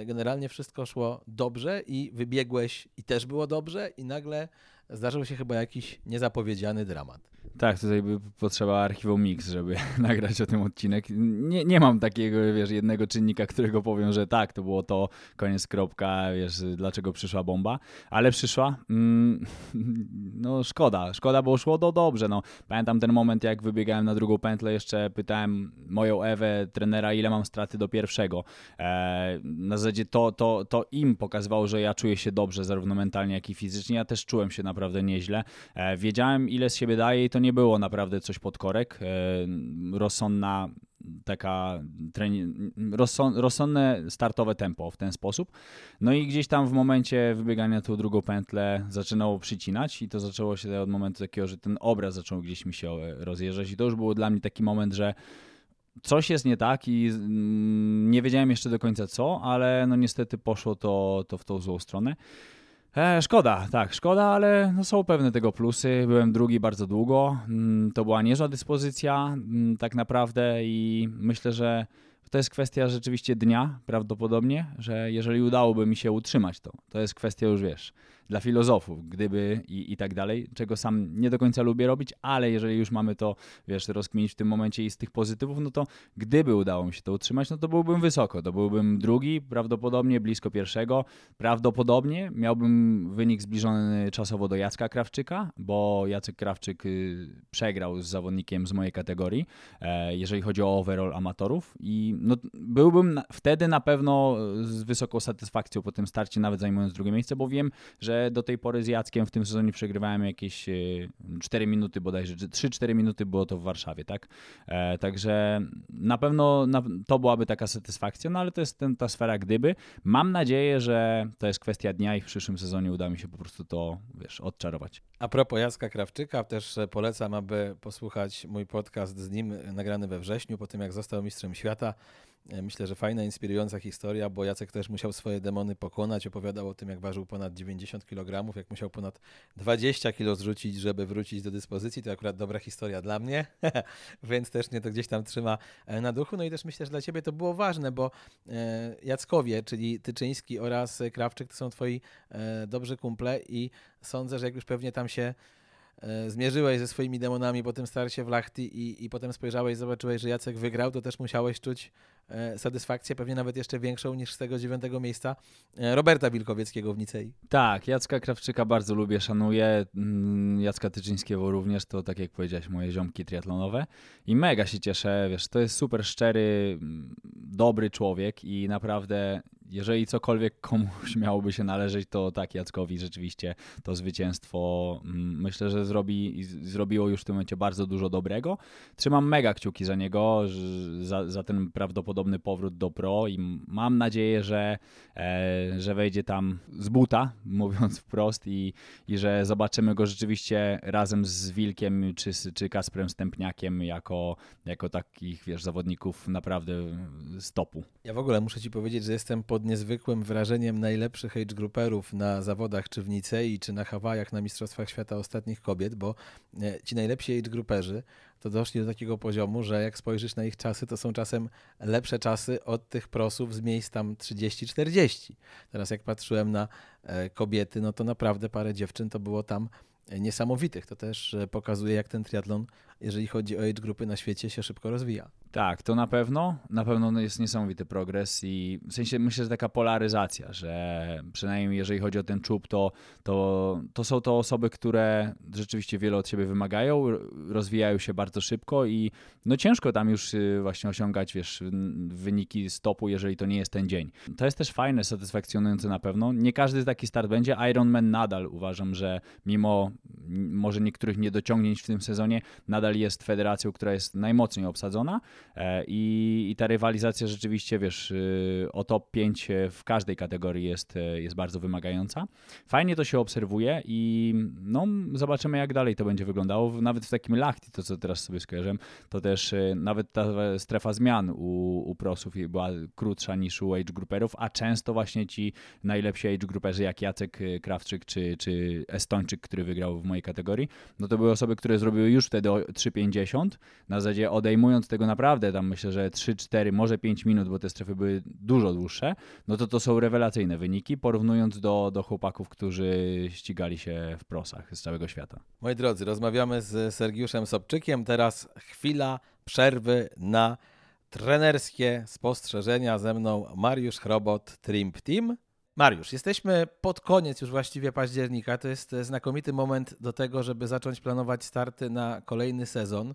generalnie wszystko szło dobrze i wybiegłeś i też było dobrze i nagle zdarzył się chyba jakiś niezapowiedziany dramat. Tak, tutaj by potrzeba archiwum Mix, żeby *laughs* nagrać o tym odcinek. Nie, nie mam takiego, wiesz, jednego czynnika, którego powiem, że tak, to było to, koniec, kropka, wiesz, dlaczego przyszła bomba, ale przyszła, mm, *laughs* no szkoda, szkoda, bo szło to dobrze, no. Pamiętam ten moment, jak wybiegałem na drugą pętlę, jeszcze pytałem moją Ewę, trenera, ile mam straty do pierwszego. E, na zasadzie to, to, to im pokazywało, że ja czuję się dobrze, zarówno mentalnie, jak i fizycznie. Ja też czułem się naprawdę nieźle. E, wiedziałem, ile z siebie daje i to nie było naprawdę coś pod korek. E, rozsądna taka rozsądne startowe tempo w ten sposób. No i gdzieś tam w momencie wybiegania tą drugą pętlę zaczynało przycinać i to zaczęło się od momentu takiego, że ten obraz zaczął gdzieś mi się e, rozjeżdżać i to już był dla mnie taki moment, że coś jest nie tak i mm, nie wiedziałem jeszcze do końca co, ale no niestety poszło to, to w tą złą stronę. E, szkoda, tak, szkoda, ale no są pewne tego plusy. Byłem drugi bardzo długo. Mm, to była niezła dyspozycja, mm, tak naprawdę, i myślę, że to jest kwestia rzeczywiście dnia, prawdopodobnie, że jeżeli udałoby mi się utrzymać to, to jest kwestia już wiesz dla filozofów, gdyby i, i tak dalej, czego sam nie do końca lubię robić, ale jeżeli już mamy to, wiesz, rozkminić w tym momencie i z tych pozytywów, no to gdyby udało mi się to utrzymać, no to byłbym wysoko, to byłbym drugi, prawdopodobnie blisko pierwszego, prawdopodobnie miałbym wynik zbliżony czasowo do Jacka Krawczyka, bo Jacek Krawczyk y, przegrał z zawodnikiem z mojej kategorii, e, jeżeli chodzi o overall amatorów i no, byłbym wtedy na pewno z wysoką satysfakcją po tym starcie, nawet zajmując drugie miejsce, bo wiem, że do tej pory z Jackiem w tym sezonie przegrywałem jakieś 4 e, minuty bodajże, 3-4 minuty było to w Warszawie, tak? E, także na pewno na, to byłaby taka satysfakcja, no ale to jest ten, ta sfera gdyby. Mam nadzieję, że to jest kwestia dnia i w przyszłym sezonie uda mi się po prostu to, wiesz, odczarować. A propos Jacka Krawczyka, też polecam, aby posłuchać mój podcast z nim nagrany we wrześniu, po tym jak został mistrzem świata. E, myślę, że fajna, inspirująca historia, bo Jacek też musiał swoje demony pokonać. Opowiadał o tym, jak ważył ponad 90 kg, jak musiał ponad 20 kg zrzucić, żeby wrócić do dyspozycji. To akurat dobra historia dla mnie, *laughs* więc też mnie to gdzieś tam trzyma e, na duchu. No i też myślę, że dla Ciebie to było ważne, bo e, Jackowie, czyli Tyczyński oraz Krawczyk to są Twoi dobrzy kumple i sądzę, że jak już pewnie tam się zmierzyłeś ze swoimi demonami po tym starcie w Lachti i, i potem spojrzałeś, zobaczyłeś, że Jacek wygrał, to też musiałeś czuć e, satysfakcję, pewnie nawet jeszcze większą niż z tego dziewiątego miejsca e, Roberta Wilkowieckiego w Nicei. Tak, Jacka Krawczyka bardzo lubię, szanuję. Mm, Jacka Tyczyńskiego również, to tak jak powiedziałeś, moje ziomki triatlonowe. I mega się cieszę, wiesz, to jest super szczery, mm, dobry człowiek i naprawdę jeżeli cokolwiek komuś *laughs* miałoby się należeć, to tak Jackowi rzeczywiście to zwycięstwo mm, myślę, że zrobi, zrobiło już w tym momencie bardzo dużo dobrego. Trzymam mega kciuki za niego, za, za ten prawdopodobny powrót do pro i mam nadzieję, że, e, że wejdzie tam z buta, *laughs* mówiąc wprost i, i że zobaczymy go rzeczywiście razem z Wilkiem czy, czy Kasprem Stępniakiem jako, jako takich, wiesz, zawodników naprawdę stopu. Ja w ogóle muszę ci powiedzieć, że jestem po pod niezwykłym wrażeniem najlepszych age grouperów na zawodach czy w Nicei, czy na Hawajach na Mistrzostwach Świata ostatnich kobiet, bo e, ci najlepsi age grouperzy to doszli do takiego poziomu, że jak spojrzysz na ich czasy, to są czasem lepsze czasy od tych prosów z miejsc tam 30-40. Teraz jak patrzyłem na e, kobiety, no to naprawdę parę dziewczyn to było tam niesamowitych. To też e, pokazuje, jak ten triatlon, jeżeli chodzi o age grupy na świecie, się szybko rozwija. Tak, to na pewno. Na pewno jest niesamowity progres i w sensie myślę, że taka polaryzacja, że przynajmniej jeżeli chodzi o ten czub, to, to, to są to osoby, które rzeczywiście wiele od siebie wymagają, rozwijają się bardzo szybko i no ciężko tam już y, właśnie osiągać, wiesz, wyniki stopu, jeżeli to nie jest ten dzień. To jest też fajne, satysfakcjonujące na pewno. Nie każdy taki start będzie. Ironman nadal uważam, że mimo może niektórych niedociągnięć w tym sezonie, nadal jest federacją, która jest najmocniej obsadzona i, i ta rywalizacja rzeczywiście, wiesz, y, o top 5 w każdej kategorii jest, e, jest bardzo wymagająca. Fajnie to się obserwuje i no, zobaczymy, jak dalej to będzie wyglądało. Nawet w takim lachti, to co teraz sobie skojarzyłem, to też e, nawet ta strefa zmian u, u prosów była krótsza niż u age grouperów, a często właśnie ci najlepsi age grouperzy, jak Jacek Krawczyk czy, czy Estończyk, który wygrał w mojej kategorii, no to były osoby, które zrobiły już wtedy 3,50. Na zasadzie odejmując tego naprawdę tam myślę, że 3, 4, może 5 minut, bo te strefy były dużo dłuższe, no to to są rewelacyjne wyniki, porównując do, do chłopaków, którzy ścigali się w prosach z całego świata. Moi drodzy, rozmawiamy z Sergiuszem Sobczykiem. Teraz chwila przerwy na trenerskie spostrzeżenia ze mną Mariusz Chrobot, Trimp Team. Mariusz, jesteśmy pod koniec już właściwie października. To jest znakomity moment do tego, żeby zacząć planować starty na kolejny sezon.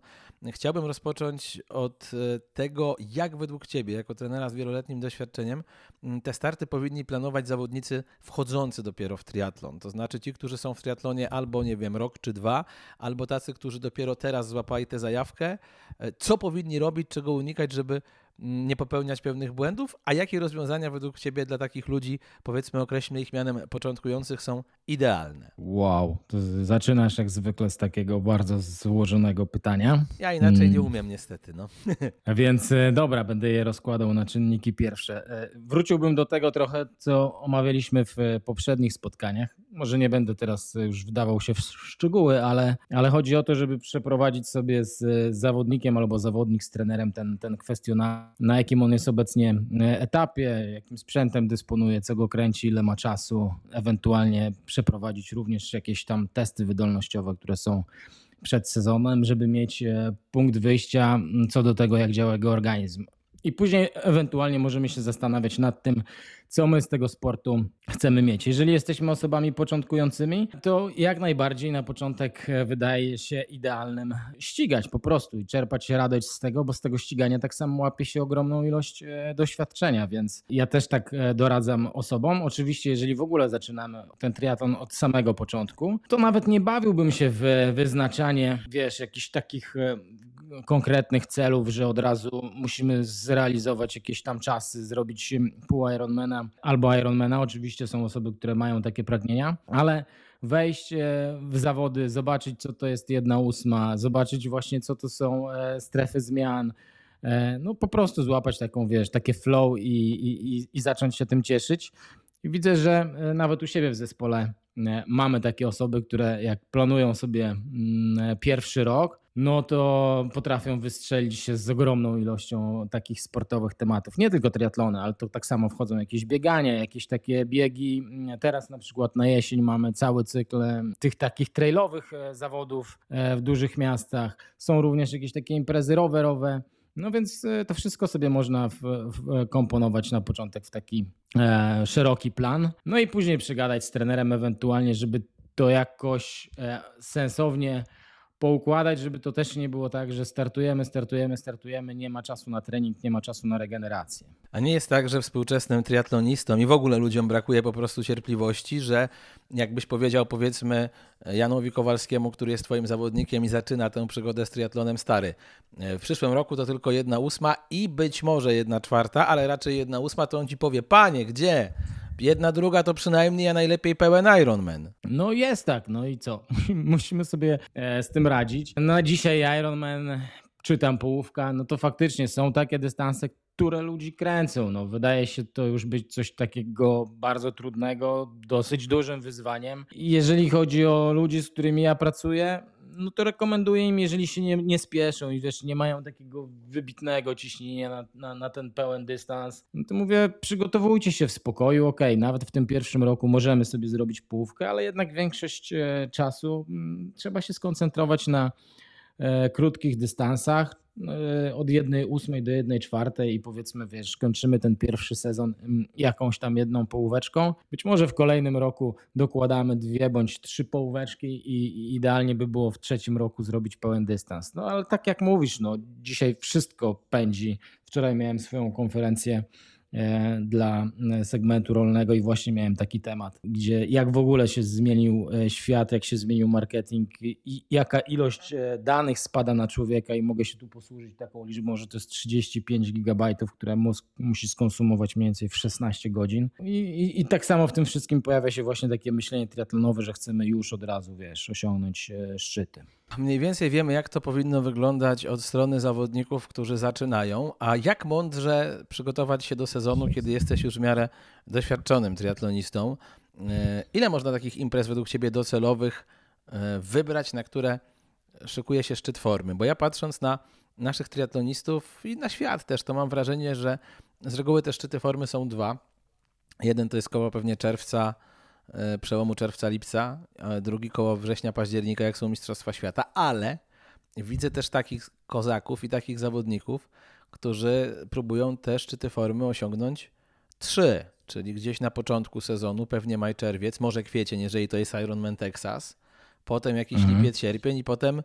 Chciałbym rozpocząć od e, tego, jak według Ciebie, jako trenera z wieloletnim doświadczeniem, te starty powinni planować zawodnicy wchodzący dopiero w triatlon. To znaczy ci, którzy są w triatlonie albo, nie wiem, rok czy dwa, albo tacy, którzy dopiero teraz złapali tę zajawkę. E, co powinni robić, czego unikać, żeby nie popełniać pewnych błędów, a jakie rozwiązania według Ciebie dla takich ludzi, powiedzmy określmy ich mianem początkujących, są idealne? Wow, zaczynasz jak zwykle z takiego bardzo złożonego pytania. Ja inaczej nie mm. umiem niestety. No. *laughs* Więc e, dobra, będę je rozkładał na czynniki pierwsze. E, wróciłbym do tego trochę, co omawialiśmy w poprzednich spotkaniach. Może nie będę teraz już wdawał się w szczegóły, ale, ale chodzi o to, żeby przeprowadzić sobie z zawodnikiem albo zawodnik z trenerem ten, ten kwestionariusz na jakim on jest obecnie e, etapie, jakim sprzętem dysponuje, co go kręci, ile ma czasu, ewentualnie przeprowadzić również jakieś tam testy wydolnościowe, które są przed sezonem, żeby mieć e, punkt wyjścia co do tego, jak działa jego organizm. I później ewentualnie możemy się zastanawiać nad tym, co my z tego sportu chcemy mieć. Jeżeli jesteśmy osobami początkującymi, to jak najbardziej na początek wydaje się idealnym ścigać po prostu i czerpać radość z tego, bo z tego ścigania tak samo łapie się ogromną ilość e, doświadczenia, więc ja też tak e, doradzam osobom. Oczywiście, jeżeli w ogóle zaczynamy ten triatlon od samego początku, to nawet nie bawiłbym się w wyznaczanie, wiesz, jakichś takich e, konkretnych celów, że od razu musimy zrealizować jakieś tam czasy, zrobić pół Ironmana albo Ironmana. Oczywiście są osoby, które mają takie pragnienia, ale wejść w zawody, zobaczyć co to jest jedna ósma, zobaczyć właśnie co to są e, strefy zmian, e, no po prostu złapać taką, wiesz, takie flow i, i, i zacząć się tym cieszyć. I widzę, że e, nawet u siebie w zespole mamy takie osoby, które jak planują sobie mm, pierwszy rok, no to potrafią wystrzelić się z ogromną ilością takich sportowych tematów. Nie tylko triatlony, ale to tak samo wchodzą jakieś biegania, jakieś takie biegi. Teraz na przykład na jesień mamy cały cykl e, tych takich trailowych e, zawodów w dużych miastach. Są również jakieś takie imprezy rowerowe. No więc to wszystko sobie można komponować na początek w taki e, szeroki plan. No i później przygadać z trenerem ewentualnie, żeby to jakoś e, sensownie poukładać, żeby to też nie było tak, że startujemy, startujemy, startujemy, nie ma czasu na trening, nie ma czasu na regenerację. A nie jest tak, że współczesnym triatlonistom i w ogóle ludziom brakuje po prostu cierpliwości, że jakbyś powiedział powiedzmy Janowi Kowalskiemu, który jest twoim zawodnikiem i zaczyna tę przygodę z triatlonem stary. W przyszłym roku to tylko jedna ósma i być może jedna czwarta, ale raczej jedna ósma, to on ci powie, panie, gdzie? Jedna, druga to przynajmniej, a najlepiej pełen Ironman. No jest tak, no i co? *laughs* Musimy sobie e, z tym radzić. No dzisiaj Ironman czy tam połówka, no to faktycznie są takie dystanse, które ludzi kręcą. No, wydaje się to już być coś takiego bardzo trudnego, dosyć dużym wyzwaniem. jeżeli chodzi o ludzi, z którymi ja pracuję, no to rekomenduję im, jeżeli się nie, nie spieszą i wiesz, nie mają takiego wybitnego ciśnienia na, na, na ten pełen dystans, no to mówię, przygotowujcie się w spokoju, ok, nawet w tym pierwszym roku możemy sobie zrobić połówkę, ale jednak większość e, czasu mm, trzeba się skoncentrować na krótkich dystansach, E, od jednej ósmej do jednej czwartej i powiedzmy, wiesz, kończymy ten pierwszy sezon mm, jakąś tam jedną połóweczką. Być może w kolejnym roku dokładamy dwie bądź trzy połóweczki i idealnie by było w trzecim roku zrobić pełen dystans. No ale tak jak mówisz, no dzisiaj wszystko pędzi. Wczoraj miałem swoją konferencję E, dla e, segmentu rolnego i właśnie miałem taki temat, gdzie jak w ogóle się zmienił e, świat, jak się zmienił marketing i jaka ilość danych spada na człowieka i mogę się tu posłużyć taką liczbą, że to jest 35 gigabajtów, które mózg musi skonsumować mniej więcej w 16 godzin. I, i, I, tak samo w tym wszystkim pojawia się właśnie takie myślenie triatlonowe, że chcemy już od razu, wiesz, osiągnąć szczyty. Mniej więcej wiemy, jak to powinno wyglądać od strony zawodników, którzy zaczynają, a jak mądrze przygotować się do sezonu, kiedy jesteś już w miarę doświadczonym triatlonistą. E, ile można takich imprez według Ciebie docelowych e, wybrać, na które szykuje się szczyt formy? Bo ja patrząc na naszych triatlonistów i na świat też, to mam wrażenie, że z reguły te szczyty formy są dwa. Jeden to jest koło pewnie czerwca, przełomu czerwca-lipca, drugi koło września-października, jak są Mistrzostwa Świata, ale widzę też takich kozaków i takich zawodników, którzy próbują te szczyty formy osiągnąć trzy, czyli gdzieś na początku sezonu, pewnie maj-czerwiec, może kwiecień, jeżeli to jest Ironman Texas, potem jakiś mhm. lipiec, sierpień i potem y,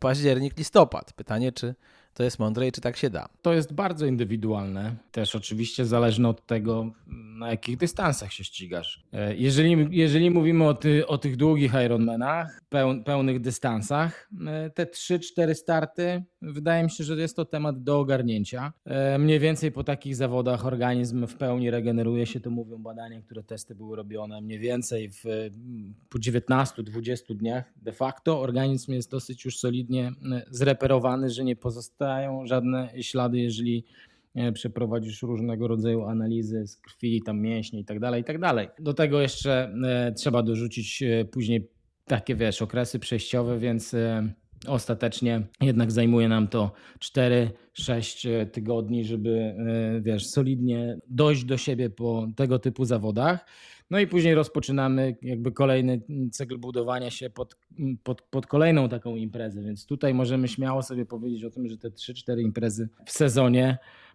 październik, listopad. Pytanie, czy to jest mądre i czy tak się da? To jest bardzo indywidualne. Też oczywiście zależne od tego, na jakich dystansach się ścigasz. E, jeżeli, jeżeli mówimy o, ty, o tych długich Ironmanach, peł, pełnych dystansach, e, te 3-4 starty, wydaje mi się, że jest to temat do ogarnięcia. E, mniej więcej po takich zawodach organizm w pełni regeneruje się, to mówią badania, które testy były robione. Mniej więcej w, po 19-20 dniach de facto organizm jest dosyć już solidnie zreperowany, że nie pozostają żadne ślady, jeżeli przeprowadzisz różnego rodzaju analizy z krwi, tam mięśni i tak dalej, i tak. Do tego jeszcze e, trzeba dorzucić e, później takie, wiesz, okresy przejściowe, więc e, ostatecznie jednak zajmuje nam to 4-6 tygodni, żeby, wiesz, solidnie dojść do siebie po tego typu zawodach. No i później rozpoczynamy jakby kolejny cykl budowania się pod, pod, pod kolejną taką imprezę, więc tutaj możemy śmiało sobie powiedzieć o tym, że te 3-4 imprezy w sezonie E,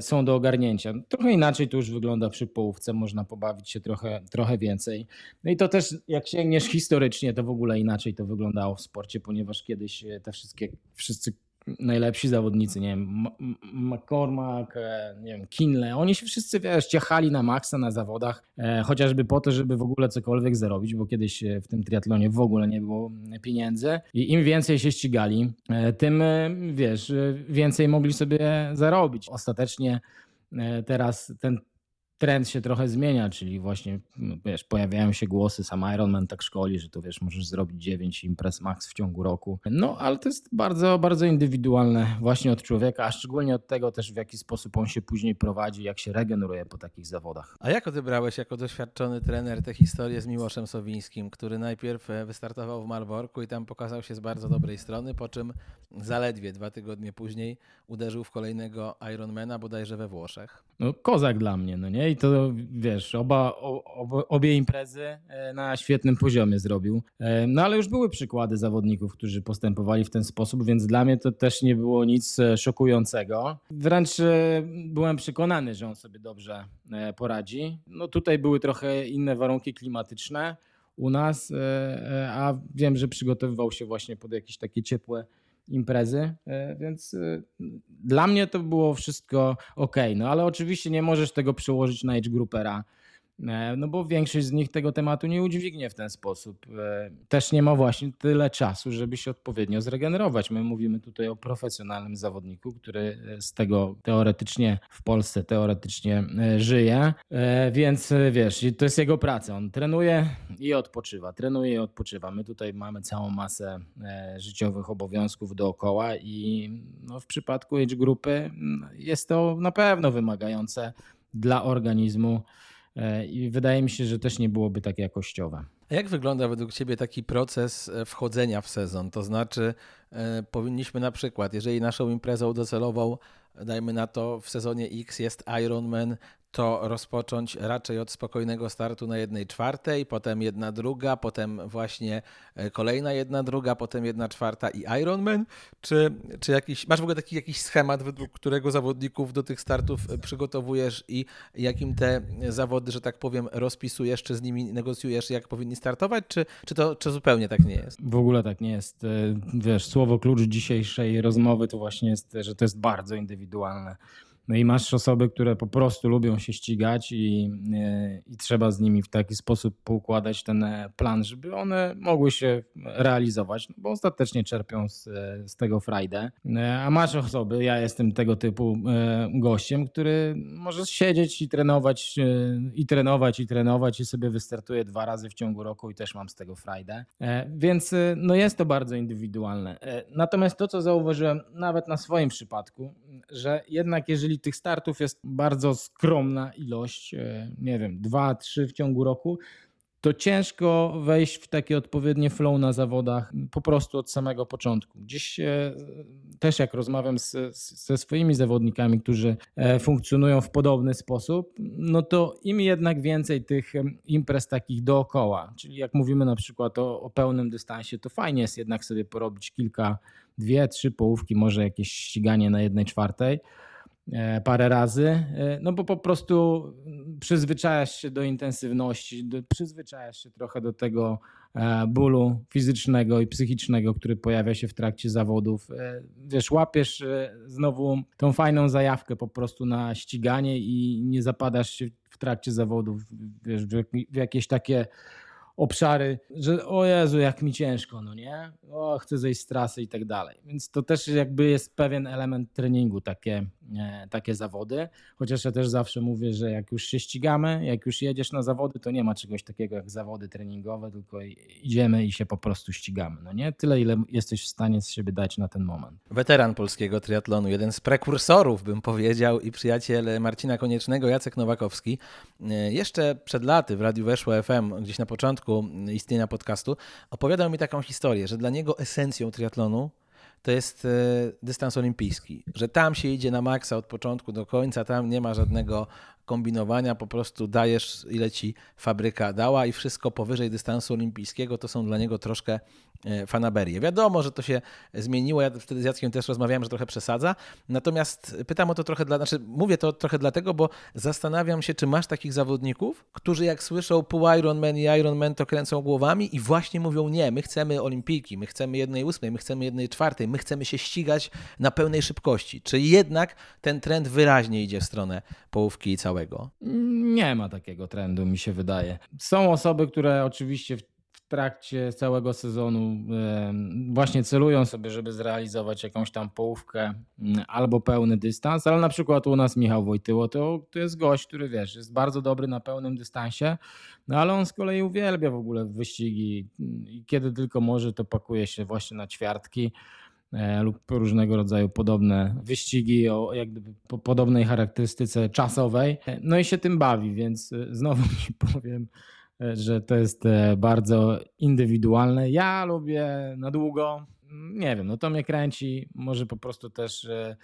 są do ogarnięcia. Trochę inaczej to już wygląda przy połówce, można pobawić się trochę, trochę więcej. No i to też, jak sięgniesz historycznie, to w ogóle inaczej to wyglądało w sporcie, ponieważ kiedyś te wszystkie, wszyscy najlepsi zawodnicy, nie wiem, McCormack, e, nie wiem, Kinley, oni się wszyscy, wiesz, ciachali na maksa na zawodach, e, chociażby po to, żeby w ogóle cokolwiek zarobić, bo kiedyś e, w tym triatlonie w ogóle nie było pieniędzy i im więcej się ścigali, tym, wiesz, więcej mogli sobie zarobić. Ostatecznie teraz ten trend się trochę zmienia, czyli właśnie no, wiesz, pojawiają się głosy, sam Ironman tak szkoli, że to wiesz, możesz zrobić 9 imprez max w ciągu roku. No, ale to jest bardzo, bardzo indywidualne właśnie od człowieka, a szczególnie od tego też w jaki sposób on się później prowadzi, jak się regeneruje po takich zawodach. A jak odebrałeś jako doświadczony trener tę historię z Miłoszem Sowińskim, który najpierw e, wystartował w Malborku i tam pokazał się z bardzo dobrej strony, po czym zaledwie dwa tygodnie później uderzył w kolejnego Ironmana bodajże we Włoszech? No, kozak dla mnie, no nie? I to wiesz, oba, obie imprezy e, na świetnym poziomie zrobił. E, no ale już były przykłady zawodników, którzy postępowali w ten sposób, więc dla mnie to też nie było nic e, szokującego. Wręcz byłem przekonany, że on sobie dobrze poradzi. No tutaj były trochę inne warunki klimatyczne u nas, a wiem, że przygotowywał się właśnie pod jakieś takie ciepłe imprezy, e, więc e, dla mnie to było wszystko ok. No ale oczywiście nie możesz tego przełożyć na age groupera no bo większość z nich tego tematu nie udźwignie w ten sposób. E, też nie ma właśnie tyle czasu, żeby się odpowiednio zregenerować. My mówimy tutaj o profesjonalnym zawodniku, który z tego teoretycznie w Polsce teoretycznie e, żyje, więc wiesz, to jest jego praca. On trenuje i odpoczywa, trenuje i odpoczywa. My tutaj mamy całą masę życiowych obowiązków dookoła i no w przypadku age grupy jest to na pewno wymagające dla organizmu E, i wydaje mi się, że też nie byłoby tak jakościowe. A jak wygląda według Ciebie taki proces e, wchodzenia w sezon? To znaczy, e, powinniśmy na przykład, jeżeli naszą imprezą docelował, dajmy na to, w sezonie X jest Ironman, to rozpocząć raczej od spokojnego startu na jednej czwartej, potem jedna druga, potem właśnie e, kolejna jedna druga, potem jedna czwarta i Ironman? Czy, czy jakiś, masz w ogóle taki jakiś schemat, według którego zawodników do tych startów e, przygotowujesz i jakim te zawody, że tak powiem, rozpisujesz, czy z nimi negocjujesz, jak powinni startować, czy, czy to czy zupełnie tak nie jest? W ogóle tak nie jest. E, wiesz, słowo klucz dzisiejszej rozmowy to właśnie jest, że to jest bardzo indywidualne. No i masz osoby, które po prostu lubią się ścigać i, e, i trzeba z nimi w taki sposób poukładać ten e, plan, żeby one mogły się realizować, no bo ostatecznie czerpią z, e, z tego frajdę. A masz osoby, ja jestem tego typu gościem, który może siedzieć i trenować, i trenować, i trenować i sobie wystartuje dwa razy w ciągu roku i też mam z tego frajdę. Więc no jest to bardzo indywidualne. Natomiast to, co zauważyłem nawet na swoim przypadku, że jednak jeżeli tych startów jest bardzo skromna ilość, e, nie wiem, dwa, trzy w ciągu roku, to ciężko wejść w takie odpowiednie flow na zawodach po prostu od samego początku. Gdzieś e, też jak rozmawiam z, ze swoimi zawodnikami, którzy e, funkcjonują w podobny sposób, no to im jednak więcej tych imprez takich dookoła, czyli jak mówimy na przykład o, o pełnym dystansie, to fajnie jest jednak sobie porobić kilka, dwie, trzy połówki, może jakieś ściganie na jednej czwartej, parę razy, e, no bo po prostu przyzwyczajasz się do intensywności, do, przyzwyczajasz się trochę do tego e, bólu fizycznego i psychicznego, który pojawia się w trakcie zawodów. Wiesz, łapiesz znowu tą fajną zajawkę po prostu na ściganie i nie zapadasz się w trakcie zawodów wiesz, w jakieś takie obszary, że o Jezu, jak mi ciężko, no nie? O, chcę zejść z trasy i tak dalej. Więc to też jakby jest pewien element treningu, takie, e, takie zawody. Chociaż ja też zawsze mówię, że jak już się ścigamy, jak już jedziesz na zawody, to nie ma czegoś takiego jak zawody treningowe, tylko idziemy i się po prostu ścigamy, no nie? Tyle, ile jesteś w stanie z siebie dać na ten moment. Weteran polskiego triatlonu, jeden z prekursorów, bym powiedział, i przyjaciel Marcina Koniecznego, Jacek Nowakowski. E, jeszcze przed laty w Radiu Weszło FM, gdzieś na początku początku istnienia podcastu, opowiadał mi taką historię, że dla niego esencją triatlonu to jest e, dystans olimpijski, że tam się idzie na maksa od początku do końca, tam nie ma żadnego kombinowania, po prostu dajesz ile ci fabryka dała i wszystko powyżej dystansu olimpijskiego to są dla niego troszkę E, fanaberię. Wiadomo, że to się zmieniło, ja wtedy z Jackiem też rozmawiałem, że trochę przesadza, natomiast pytam o to trochę, dla, znaczy mówię to trochę dlatego, bo zastanawiam się, czy masz takich zawodników, którzy jak słyszą pół Ironman i Ironman to kręcą głowami i właśnie mówią nie, my chcemy olimpijki, my chcemy jednej ósmej, my chcemy jednej czwartej, my chcemy się ścigać na pełnej szybkości. Czy jednak ten trend wyraźnie idzie w stronę połówki i Nie ma takiego trendu, mi się wydaje. Są osoby, które oczywiście trakcie całego sezonu właśnie celują sobie, żeby zrealizować jakąś tam połówkę mm, albo pełny dystans, ale na przykład u nas Michał Wojtyło to, to jest gość, który wiesz, jest bardzo dobry na pełnym dystansie, no ale on z kolei uwielbia w ogóle wyścigi i kiedy tylko może, to pakuje się właśnie na ćwiartki lub różnego rodzaju podobne wyścigi o jak gdyby po podobnej charakterystyce czasowej. E, no i się tym bawi, więc e, znowu *laughs* ci powiem, że to jest e, bardzo indywidualne. Ja lubię na długo. Nie wiem, no to mnie kręci. Może po prostu też e,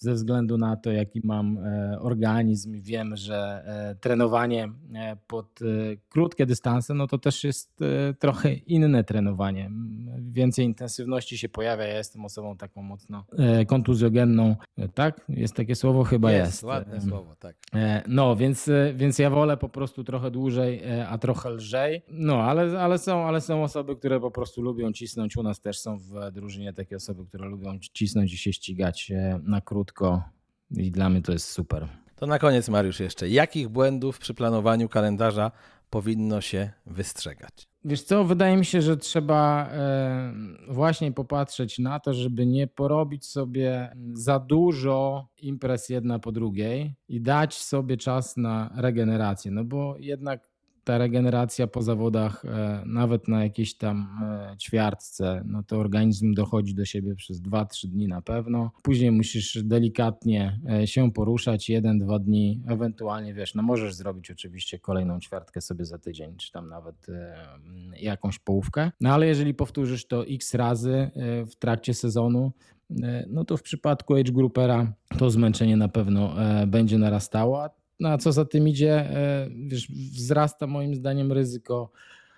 ze względu na to, jaki mam e, organizm, wiem, że e, trenowanie e, pod krótkie dystanse, no to też jest trochę inne trenowanie. Więcej intensywności się pojawia. Ja jestem osobą taką mocno kontuzjogenną, tak? Jest takie słowo? Chyba jest. jest. Ładne słowo, tak. No, więc, więc ja wolę po prostu trochę dłużej, a trochę lżej. No, ale, ale, są, ale są osoby, które po prostu lubią cisnąć. U nas też są w drużynie takie osoby, które lubią cisnąć i się ścigać na krótko krótko i dla mnie to jest super. To na koniec, Mariusz, jeszcze. Jakich błędów przy planowaniu kalendarza powinno się wystrzegać? Wiesz co, wydaje mi się, że trzeba e, właśnie popatrzeć na to, żeby nie porobić sobie za dużo imprez jedna po drugiej i dać sobie czas na regenerację, no bo jednak ta regeneracja po zawodach, e, nawet na jakiejś tam e, ćwiartce, no to organizm dochodzi do siebie przez 2-3 dni na pewno. Później musisz delikatnie e, się poruszać, jeden, dwa dni, ewentualnie wiesz, no możesz zrobić oczywiście kolejną ćwiartkę sobie za tydzień, czy tam nawet jakąś połówkę. No ale jeżeli powtórzysz to x razy w trakcie sezonu, no to w przypadku age groupera to zmęczenie na pewno będzie narastało, a co za tym idzie, e, wiesz, wzrasta moim zdaniem ryzyko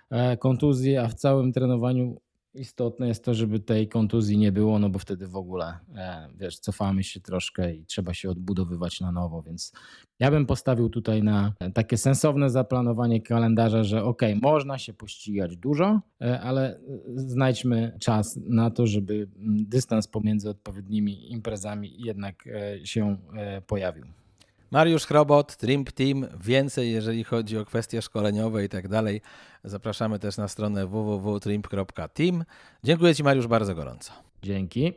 e, kontuzji, a w całym trenowaniu istotne jest to, żeby tej kontuzji nie było, no bo wtedy w ogóle, e, wiesz, cofamy się troszkę i trzeba się odbudowywać na nowo, więc ja bym postawił tutaj na takie sensowne zaplanowanie kalendarza, że ok, można się pościgać dużo, ale znajdźmy czas na to, żeby dystans pomiędzy odpowiednimi imprezami jednak się pojawił. Mariusz Chrobot, Trimp Team. Więcej, jeżeli chodzi o kwestie szkoleniowe i tak dalej, zapraszamy też na stronę www.trimp.team. Dziękuję Ci, Mariusz, bardzo gorąco. Dzięki.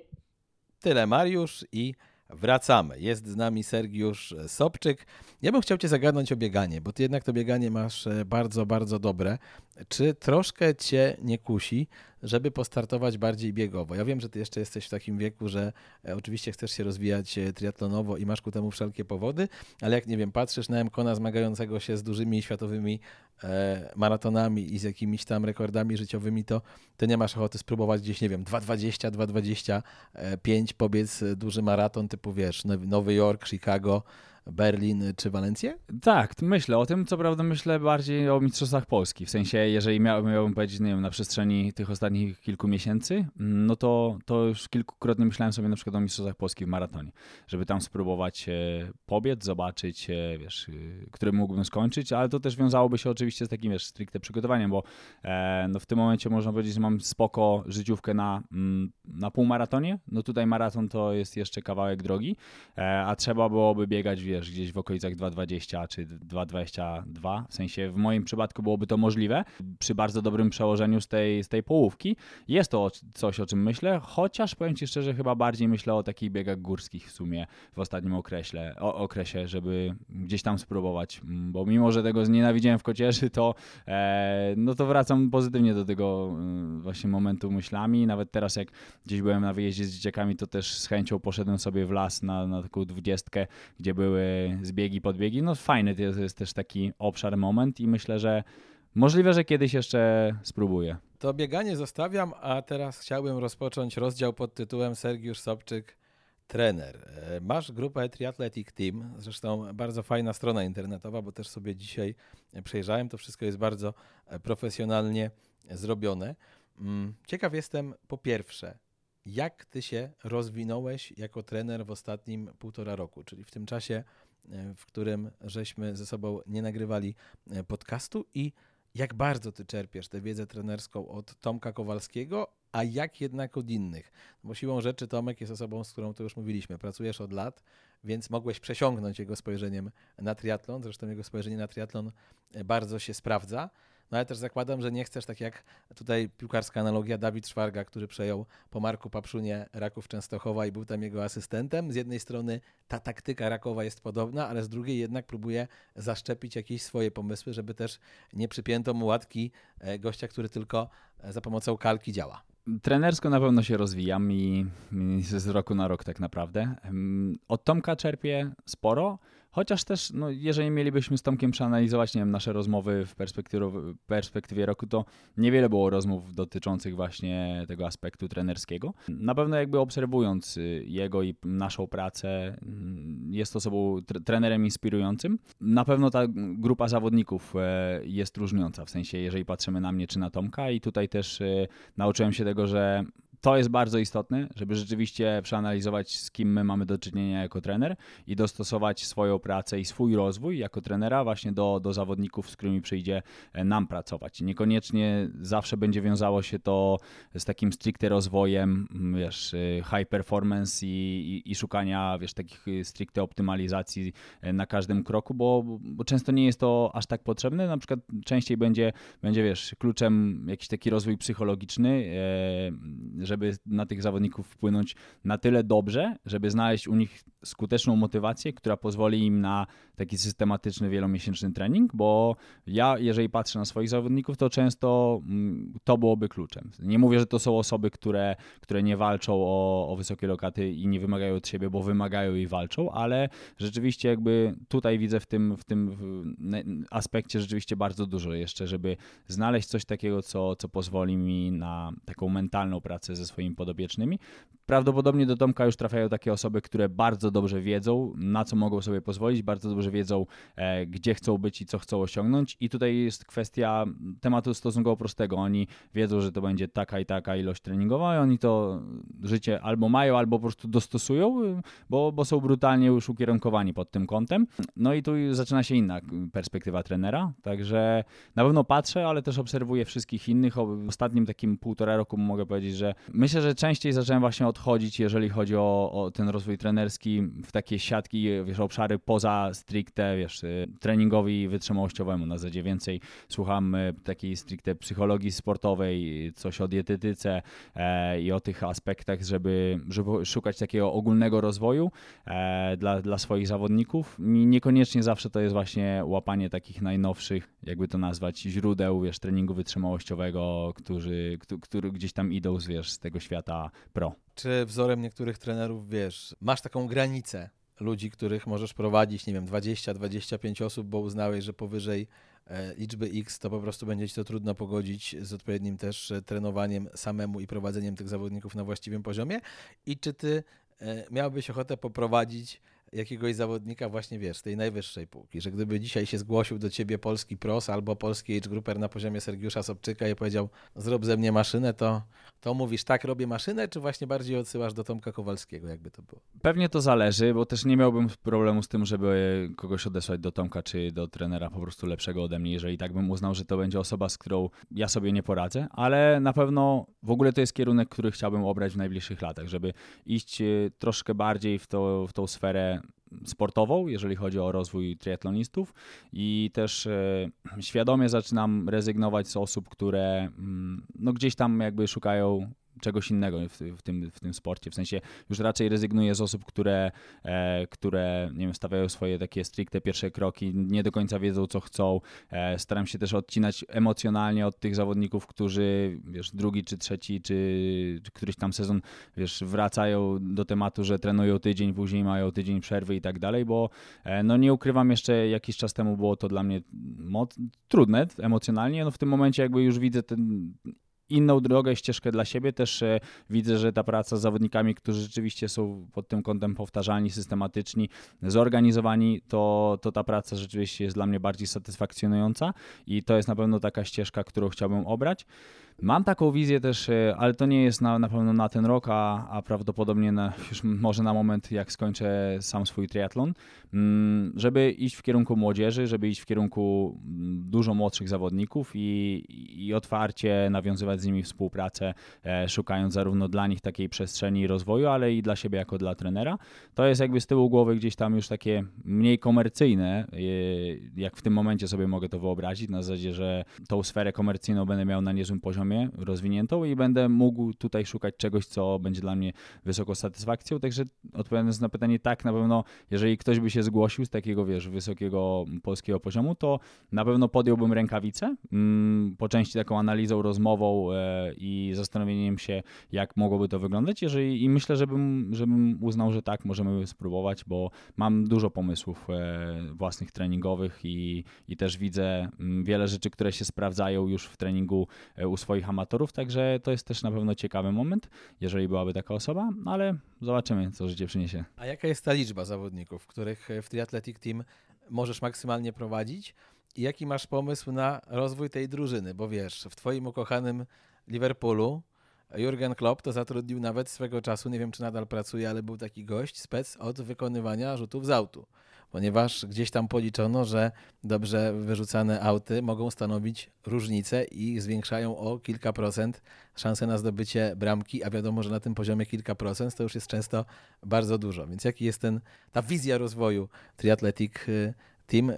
Tyle, Mariusz, i wracamy. Jest z nami Sergiusz Sobczyk. Ja bym chciał Cię zagadnąć o bieganie, bo Ty jednak to bieganie masz e, bardzo, bardzo dobre. Czy troszkę Cię nie kusi, żeby postartować bardziej biegowo? Ja wiem, że Ty jeszcze jesteś w takim wieku, że e, oczywiście chcesz się rozwijać e, triatlonowo i masz ku temu wszelkie powody, ale jak nie wiem, patrzysz na Mkona zmagającego się z dużymi światowymi maratonami i z jakimiś tam rekordami życiowymi, to Ty nie masz ochoty spróbować gdzieś, nie wiem, 2,20, 2,25 pobiec duży maraton typu, wiesz, Nowy Jork, Chicago, Berlin czy Walencję? Tak, myślę o tym. Co prawda myślę bardziej o Mistrzostwach Polski. W sensie, jeżeli miałbym, miałbym powiedzieć, nie wiem, na przestrzeni tych ostatnich kilku miesięcy, no to, to już kilkukrotnie myślałem sobie na przykład o Mistrzostwach Polski w maratonie, żeby tam spróbować e, pobiec, zobaczyć, e, wiesz, e, który mógłbym skończyć, ale to też wiązałoby się oczywiście z takim, wiesz, stricte przygotowaniem, bo no w tym momencie można powiedzieć, że mam spoko życiówkę na, mm, na półmaratonie. No tutaj maraton to jest jeszcze kawałek drogi, a trzeba byłoby biegać, wiesz, wiesz, gdzieś w okolicach 2,20 czy 2,22. W sensie w moim przypadku byłoby to możliwe przy bardzo dobrym przełożeniu z tej, z tej połówki. Jest to coś, o czym myślę, chociaż powiem Ci szczerze, chyba bardziej myślę o takich biegach górskich w sumie w ostatnim okresie, o, okresie żeby gdzieś tam spróbować, bo mimo, że tego znienawidziłem w kocierzy, to e, no to wracam pozytywnie do tego e, właśnie momentu myślami. Nawet teraz jak gdzieś byłem na wyjeździe z dzieciakami, to też z chęcią poszedłem sobie w las na, na taką dwudziestkę, gdzie były zbiegi, podbiegi. No fajny to jest, jest też taki obszar, moment i myślę, że możliwe, że kiedyś jeszcze spróbuję. To bieganie zostawiam, a teraz chciałbym rozpocząć rozdział pod tytułem Sergiusz Sobczyk trener. E, masz grupę Triathletic Team, zresztą bardzo fajna strona internetowa, bo też sobie dzisiaj przejrzałem, to wszystko jest bardzo e, profesjonalnie zrobione. Mm, ciekaw jestem po pierwsze, jak ty się rozwinąłeś jako trener w ostatnim półtora roku, czyli w tym czasie, e, w którym żeśmy ze sobą nie nagrywali e, podcastu i jak bardzo ty czerpiesz tę wiedzę trenerską od Tomka Kowalskiego, a jak jednak od innych. Bo siłą rzeczy Tomek jest osobą, z którą to już mówiliśmy, pracujesz od lat, więc mogłeś przesiągnąć jego spojrzeniem na triatlon, zresztą jego spojrzenie na triatlon e, bardzo się sprawdza. No ale też zakładam, że nie chcesz, tak jak tutaj piłkarska analogia, Dawid Szwarga, który przejął po Marku Papszunie Raków Częstochowa i był tam jego asystentem. Z jednej strony ta taktyka Rakowa jest podobna, ale z drugiej jednak próbuje zaszczepić jakieś swoje pomysły, żeby też nie przypięto mu łatki e, gościa, który tylko e, za pomocą kalki działa. Trenersko na pewno się rozwijam i, z roku na rok tak naprawdę. Od Tomka czerpię sporo. Chociaż też, no, jeżeli mielibyśmy z Tomkiem przeanalizować nie wiem, nasze rozmowy w perspektywie, roku, to niewiele było rozmów dotyczących właśnie tego aspektu trenerskiego. Na pewno jakby obserwując y, jego i naszą pracę, mm, jest osobą trenerem inspirującym. Na pewno ta grupa zawodników e, jest różniąca, w sensie jeżeli patrzymy na mnie czy na Tomka i tutaj też y, nauczyłem się tego, że to jest bardzo istotne, żeby rzeczywiście przeanalizować, z kim my mamy do czynienia jako trener i dostosować swoją pracę i swój rozwój jako trenera właśnie do, do zawodników, z którymi przyjdzie e, nam pracować. Niekoniecznie zawsze będzie wiązało się to z takim stricte rozwojem, wiesz, e, high performance i, i, i szukania, wiesz, takich stricte optymalizacji e, na każdym kroku, bo, bo często nie jest to aż tak potrzebne. Na przykład częściej będzie, będzie wiesz, kluczem jakiś taki rozwój psychologiczny, żeby na tych zawodników wpłynąć na tyle dobrze, żeby znaleźć u nich skuteczną motywację, która pozwoli im na taki systematyczny, wielomiesięczny trening, bo ja, jeżeli patrzę na swoich zawodników, to często mm, to byłoby kluczem. Nie mówię, że to są osoby, które, które nie walczą o, o wysokie lokaty i nie wymagają od siebie, bo wymagają i walczą, ale rzeczywiście jakby tutaj widzę w tym, w tym aspekcie rzeczywiście bardzo dużo jeszcze, żeby znaleźć coś takiego, co, co pozwoli mi na taką mentalną pracę ze swoimi podobiecznymi. Prawdopodobnie do Tomka już trafiają takie osoby, które bardzo dobrze wiedzą, na co mogą sobie pozwolić, bardzo dobrze wiedzą, e, gdzie chcą być i co chcą osiągnąć. I tutaj jest kwestia tematu stosunkowo prostego. Oni wiedzą, że to będzie taka i taka ilość treningowa i oni to życie albo mają, albo po prostu dostosują, bo, bo są brutalnie już ukierunkowani pod tym kątem. No i tu zaczyna się inna perspektywa trenera, także na pewno patrzę, ale też obserwuję wszystkich innych. W ostatnim takim półtora roku mogę powiedzieć, że myślę, że częściej zacząłem właśnie odchodzić, jeżeli chodzi o, o ten rozwój trenerski w takie siatki, wiesz, obszary poza stricte, wiesz, y, treningowi wytrzymałościowemu. Na zasadzie więcej słucham y, takiej stricte psychologii sportowej, coś o dietetyce e, i o tych aspektach, żeby, żeby szukać takiego ogólnego rozwoju e, dla, dla swoich zawodników. I niekoniecznie zawsze to jest właśnie łapanie takich najnowszych, jakby to nazwać, źródeł, wiesz, treningu wytrzymałościowego, którzy, gdzieś tam idą wiesz, z tego świata pro. Czy wzorem niektórych trenerów, wiesz, masz taką granicę ludzi, których możesz prowadzić, nie wiem, 20-25 osób, bo uznałeś, że powyżej e, liczby X to po prostu będzie ci to trudno pogodzić z odpowiednim też e, trenowaniem samemu i prowadzeniem tych zawodników na właściwym poziomie? I czy ty e, miałbyś ochotę poprowadzić jakiegoś zawodnika właśnie, wiesz, tej najwyższej półki, że gdyby dzisiaj się zgłosił do ciebie polski pros albo polski age grouper na poziomie Sergiusza Sobczyka i powiedział zrób ze mnie maszynę, to, to mówisz tak robię maszynę, czy właśnie bardziej odsyłasz do Tomka Kowalskiego, jakby to było? Pewnie to zależy, bo też nie miałbym problemu z tym, żeby kogoś odesłać do Tomka czy do trenera po prostu lepszego ode mnie, jeżeli tak bym uznał, że to będzie osoba, z którą ja sobie nie poradzę, ale na pewno w ogóle to jest kierunek, który chciałbym obrać w najbliższych latach, żeby iść e, troszkę bardziej w, to, w tą sferę sportową, jeżeli chodzi o rozwój triatlonistów. I też e, świadomie zaczynam rezygnować z osób, które mm, no, gdzieś tam jakby szukają czegoś innego w, w, tym, w tym sporcie. W sensie już raczej rezygnuję z osób, które, e, które nie wiem, stawiają swoje takie stricte pierwsze kroki, nie do końca wiedzą, co chcą. E, staram się też odcinać emocjonalnie od tych zawodników, którzy, wiesz, drugi czy trzeci, czy, czy któryś tam sezon, wiesz, wracają do tematu, że trenują tydzień, później mają tydzień przerwy i tak dalej, bo e, no nie ukrywam, jeszcze jakiś czas temu było to dla mnie trudne emocjonalnie, no w tym momencie jakby już widzę ten inną drogę, ścieżkę dla siebie. Też e, widzę, że ta praca z zawodnikami, którzy rzeczywiście są pod tym kątem powtarzalni, systematyczni, zorganizowani, to, to ta praca rzeczywiście jest dla mnie bardziej satysfakcjonująca i to jest na pewno taka ścieżka, którą chciałbym obrać. Mam taką wizję też, e, ale to nie jest na, na pewno na ten rok, a, a prawdopodobnie na, już może na moment, jak skończę sam swój triatlon, mm, żeby iść w kierunku młodzieży, żeby iść w kierunku mm, dużo młodszych zawodników i, i otwarcie nawiązywać z nimi współpracę, e, szukając zarówno dla nich takiej przestrzeni rozwoju, ale i dla siebie jako dla trenera. To jest jakby z tyłu głowy gdzieś tam już takie mniej komercyjne, e, jak w tym momencie sobie mogę to wyobrazić, na zasadzie, że tą sferę komercyjną będę miał na niezłym poziomie rozwiniętą i będę mógł tutaj szukać czegoś, co będzie dla mnie wysoką satysfakcją. Także odpowiadając na pytanie, tak, na pewno, jeżeli ktoś by się zgłosił z takiego, wiesz, wysokiego polskiego poziomu, to na pewno podjąłbym rękawice, mm, po części taką analizą, rozmową e, i zastanowieniem się, jak mogłoby to wyglądać. Jeżeli, I myślę, żebym, żebym uznał, że tak, możemy spróbować, bo mam dużo pomysłów e, własnych treningowych i, i też widzę mm, wiele rzeczy, które się sprawdzają już w treningu e, u swoich amatorów, także to jest też na pewno ciekawy moment, jeżeli byłaby taka osoba, no ale zobaczymy, co życie przyniesie. A jaka jest ta liczba zawodników, których w Triathletic Team możesz maksymalnie prowadzić? I jaki masz pomysł na rozwój tej drużyny? Bo wiesz, w twoim ukochanym Liverpoolu Jurgen Klopp to zatrudnił nawet swego czasu, nie wiem czy nadal pracuje, ale był taki gość, spec od wykonywania rzutów z autu ponieważ gdzieś tam policzono, że dobrze wyrzucane auty mogą stanowić różnicę i zwiększają o kilka procent szanse na zdobycie bramki, a wiadomo, że na tym poziomie kilka procent to już jest często bardzo dużo. Więc jaki jest ten, ta wizja rozwoju triatletic team y,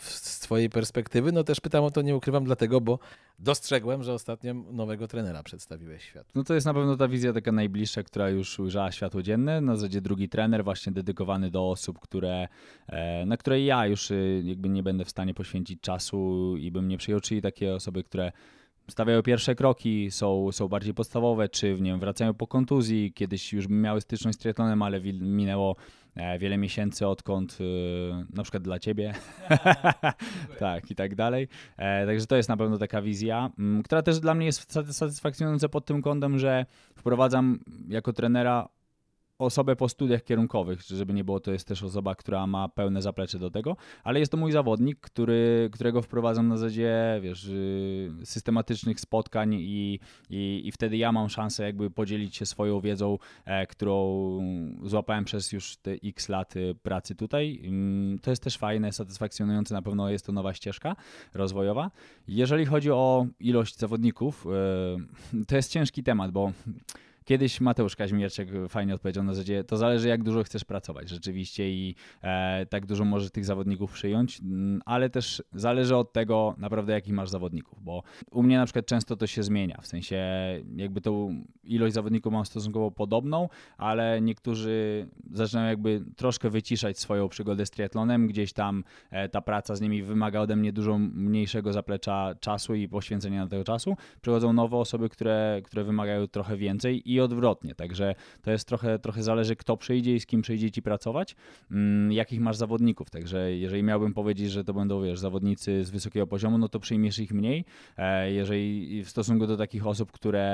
z Twojej perspektywy? No też pytam o to, nie ukrywam, dlatego, bo dostrzegłem, że ostatnio nowego trenera przedstawiłeś świat. No to jest na pewno ta wizja taka najbliższa, która już ujrzała światło dzienne. Na zasadzie drugi trener, właśnie dedykowany do osób, które, e, na które ja już y, jakby nie będę w stanie poświęcić czasu i bym nie przyjął, czyli takie osoby, które stawiają pierwsze kroki, są, są bardziej podstawowe, czy nie wiem, wracają po kontuzji, kiedyś już miały styczność z triatlonem, ale minęło e, wiele miesięcy odkąd e, na przykład dla ciebie *laughs* tak i tak dalej. E, także to jest na pewno taka wizja, która też dla mnie jest satysfakcjonująca pod tym kątem, że wprowadzam jako trenera osobę po studiach kierunkowych, żeby nie było, to jest też osoba, która ma pełne zaplecze do tego, ale jest to mój zawodnik, który, którego wprowadzam na zasadzie, wiesz, y, systematycznych spotkań i, i, i wtedy ja mam szansę jakby podzielić się swoją wiedzą, e, którą złapałem przez już te x lat y, pracy tutaj. Mm, to jest też fajne, satysfakcjonujące, na pewno jest to nowa ścieżka rozwojowa. Jeżeli chodzi o ilość zawodników, e, to jest ciężki temat, bo Kiedyś Mateusz Kaźmierczek fajnie odpowiedział na zasadzie, to zależy jak dużo chcesz pracować rzeczywiście i e, tak dużo możesz tych zawodników przyjąć, mm, ale też zależy od tego naprawdę jakich masz zawodników, bo u mnie na przykład często to się zmienia, w sensie jakby tą ilość zawodników mam stosunkowo podobną, ale niektórzy zaczynają jakby troszkę wyciszać swoją przygodę z triatlonem, gdzieś tam e, ta praca z nimi wymaga ode mnie dużo mniejszego zaplecza czasu i poświęcenia na tego czasu. Przychodzą nowe osoby, które, które wymagają trochę więcej i odwrotnie. Także to jest trochę, trochę zależy, kto przyjdzie i z kim przyjdzie ci pracować, mm, jakich masz zawodników. Także jeżeli miałbym powiedzieć, że to będą wiesz, zawodnicy z wysokiego poziomu, no to przyjmiesz ich mniej. E, jeżeli w stosunku do takich osób, które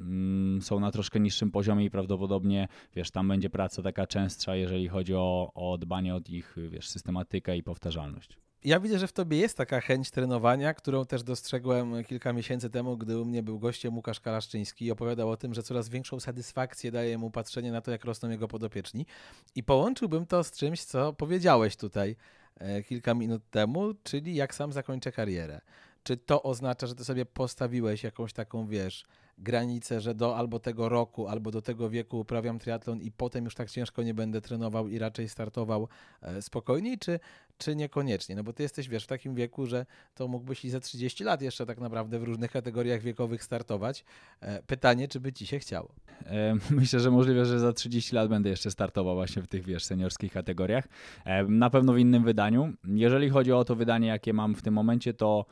mm, są na troszkę niższym poziomie i prawdopodobnie wiesz, tam będzie praca taka częstsza, jeżeli chodzi o, o dbanie o ich wiesz, systematykę i powtarzalność ja widzę, że w tobie jest taka chęć trenowania, którą też dostrzegłem kilka miesięcy temu, gdy u mnie był gościem Łukasz Kalaszczyński i opowiadał o tym, że coraz większą satysfakcję daje mu patrzenie na to, jak rosną jego podopieczni. I połączyłbym to z czymś, co powiedziałeś tutaj e, kilka minut temu, czyli jak sam zakończę karierę. Czy to oznacza, że ty sobie postawiłeś jakąś taką, wiesz, granicę, że do albo tego roku, albo do tego wieku uprawiam triatlon i potem już tak ciężko nie będę trenował i raczej startował e, spokojniej, czy, czy niekoniecznie? No bo ty jesteś, wiesz, w takim wieku, że to mógłbyś i za 30 lat jeszcze tak naprawdę w różnych kategoriach wiekowych startować. E, pytanie, czy by ci się chciało? E, *laughs* myślę, że możliwe, że za 30 lat będę jeszcze startował właśnie w tych, wiesz, seniorskich kategoriach. Na pewno w innym wydaniu. Jeżeli chodzi o to wydanie, jakie mam w tym momencie, to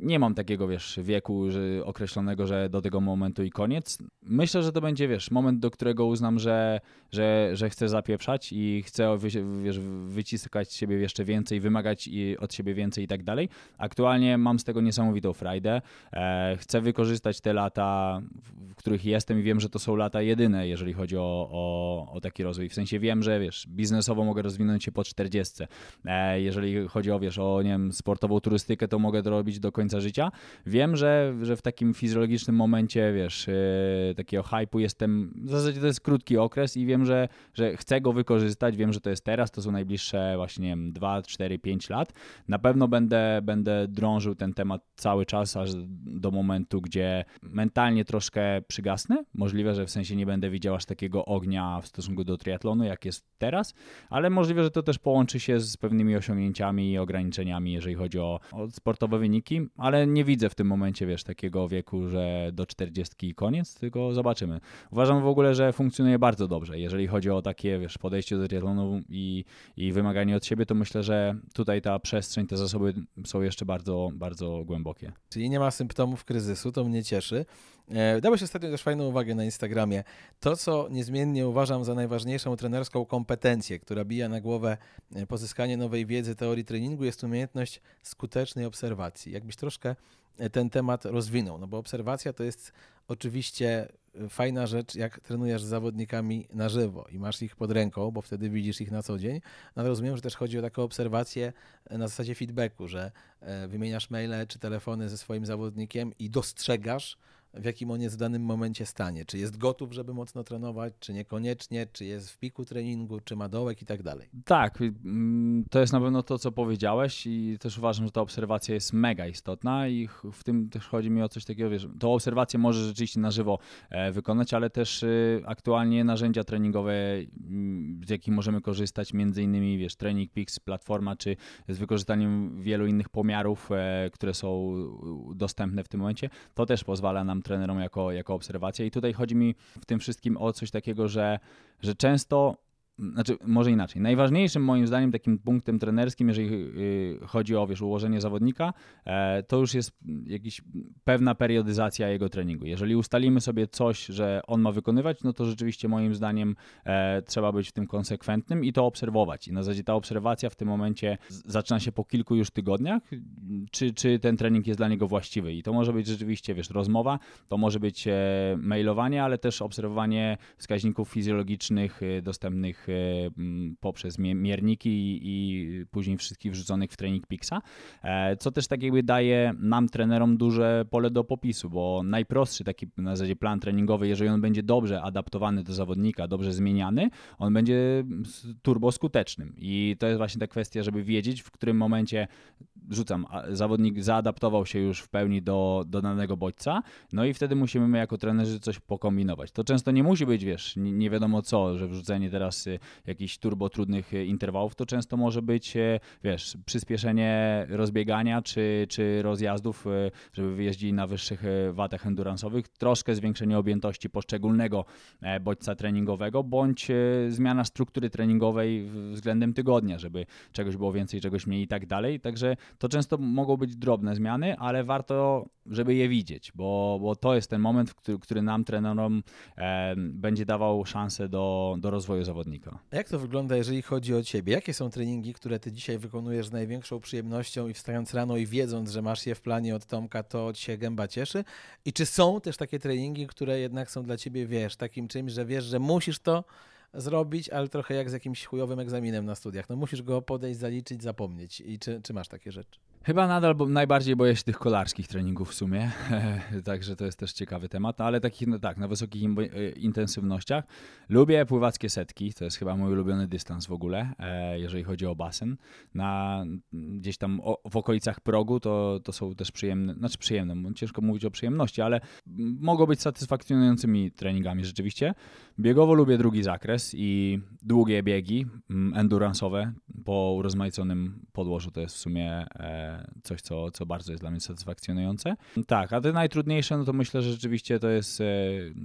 nie mam takiego, wiesz, wieku że, określonego, że do tego momentu i koniec. Myślę, że to będzie, wiesz, moment, do którego uznam, że, że, że chcę zapieprzać i chcę, wiesz, wyciskać z siebie jeszcze więcej, wymagać od siebie więcej i tak dalej. Aktualnie mam z tego niesamowitą frajdę. E, chcę wykorzystać te lata, w których jestem i wiem, że to są lata jedyne, jeżeli chodzi o, o, o taki rozwój. W sensie wiem, że, wiesz, biznesowo mogę rozwinąć się po 40. E, jeżeli chodzi o, wiesz, o, nie wiem, sportową turystykę, to mogę to robić do końca końca życia. Wiem, że, że w takim fizjologicznym momencie, wiesz, yy, takiego hypu jestem, w zasadzie to jest krótki okres i wiem, że, że chcę go wykorzystać, wiem, że to jest teraz, to są najbliższe właśnie, nie wiem, 2, 4, 5 lat. Na pewno będę, będę drążył ten temat cały czas, aż do momentu, gdzie mentalnie troszkę przygasnę. Możliwe, że w sensie nie będę widział aż takiego ognia w stosunku do triatlonu, jak jest teraz, ale możliwe, że to też połączy się z pewnymi osiągnięciami i ograniczeniami, jeżeli chodzi o, o sportowe wyniki, ale nie widzę w tym momencie, wiesz, takiego wieku, że do 40 koniec, tylko zobaczymy. Uważam w ogóle, że funkcjonuje bardzo dobrze. Jeżeli chodzi o takie, wiesz, podejście do triatlonu i, i wymaganie od siebie, to myślę, że tutaj ta przestrzeń, te zasoby są jeszcze bardzo, bardzo głębokie. Czyli nie ma symptomów kryzysu, to mnie cieszy. E, dałeś ostatnio też fajną uwagę na Instagramie. To, co niezmiennie uważam za najważniejszą trenerską kompetencję, która bija na głowę e, pozyskanie nowej wiedzy, teorii treningu, jest umiejętność skutecznej obserwacji. Jakbyś troszkę e, ten temat rozwinął, no bo obserwacja to jest oczywiście fajna rzecz, jak trenujesz z zawodnikami na żywo i masz ich pod ręką, bo wtedy widzisz ich na co dzień. No ale rozumiem, że też chodzi o taką obserwację na zasadzie feedbacku, że wymieniasz maile czy telefony ze swoim zawodnikiem i dostrzegasz, w jakim on jest w danym momencie stanie. Czy jest gotów, żeby mocno trenować, czy niekoniecznie, czy jest w piku treningu, czy ma dołek i tak dalej. Tak, to jest na pewno to, co powiedziałeś i też uważam, że ta obserwacja jest mega istotna i w tym też chodzi mi o coś takiego, wiesz, tą obserwację może rzeczywiście na żywo e, wykonać, ale też y, aktualnie narzędzia treningowe, z jakich możemy korzystać, między innymi, wiesz, Training Peaks, platforma, czy z wykorzystaniem wielu innych pomiarów, e, które są dostępne w tym momencie, to też pozwala nam trenerom jako, jako obserwacja. I tutaj chodzi mi w tym wszystkim o coś takiego, że, że często znaczy, może inaczej. Najważniejszym moim zdaniem takim punktem trenerskim, jeżeli y, chodzi o wiesz, ułożenie zawodnika, e, to już jest jakaś pewna periodyzacja jego treningu. Jeżeli ustalimy sobie coś, że on ma wykonywać, no to rzeczywiście moim zdaniem e, trzeba być w tym konsekwentnym i to obserwować. I na zasadzie ta obserwacja w tym momencie zaczyna się po kilku już tygodniach, czy, czy ten trening jest dla niego właściwy. I to może być rzeczywiście, wiesz, rozmowa, to może być e, mailowanie, ale też obserwowanie wskaźników fizjologicznych dostępnych E, poprzez mierniki i później wszystkich wrzuconych w trening Pixa, e, co też tak jakby daje nam, trenerom, duże pole do popisu, bo najprostszy taki na zasadzie plan treningowy, jeżeli on będzie dobrze adaptowany do zawodnika, dobrze zmieniany, on będzie turbo skutecznym i to jest właśnie ta kwestia, żeby wiedzieć, w którym momencie rzucam, zawodnik zaadaptował się już w pełni do, do danego bodźca, no i wtedy musimy my jako trenerzy coś pokombinować. To często nie musi być, wiesz, nie, nie wiadomo co, że wrzucenie teraz y, jakichś turbo trudnych y, interwałów, to często może być, y, wiesz, przyspieszenie rozbiegania czy, czy rozjazdów, żeby wyjeździli na wyższych watach endurance'owych, troszkę zwiększenie objętości poszczególnego e, bodźca treningowego, bądź zmiana struktury treningowej względem tygodnia, żeby czegoś było więcej, czegoś mniej i tak dalej. Także to często mogą być drobne zmiany, ale warto, żeby je widzieć, bo, bo to jest ten moment, który, który nam, trenerom, e, będzie dawał szansę do, do rozwoju zawodnika. A jak to wygląda, jeżeli chodzi o Ciebie? Jakie są treningi, które Ty dzisiaj wykonujesz z największą przyjemnością i wstając rano i wiedząc, że masz je w planie od Tomka, to Ci się gęba cieszy? I czy są też takie treningi, które jednak są dla Ciebie, wiesz, takim czymś, że wiesz, że musisz to zrobić, ale trochę jak z jakimś chujowym egzaminem na studiach. No musisz go podejść, zaliczyć, zapomnieć. I czy, czy masz takie rzeczy? Chyba nadal bo najbardziej boję się tych kolarskich treningów w sumie, *laughs* także to jest też ciekawy temat, ale takich, no tak, na wysokich e, intensywnościach. Lubię pływackie setki, to jest chyba mój ulubiony dystans w ogóle, e, jeżeli chodzi o basen. Na, gdzieś tam w okolicach progu to, to są też przyjemne, znaczy przyjemne, ciężko mówić o przyjemności, ale mogą być satysfakcjonującymi treningami rzeczywiście. Biegowo lubię drugi zakres i długie biegi endurance'owe po urozmaiconym podłożu to jest w sumie e, coś, co, co bardzo jest dla mnie satysfakcjonujące. Tak, a te najtrudniejsze, no to myślę, że rzeczywiście to jest e,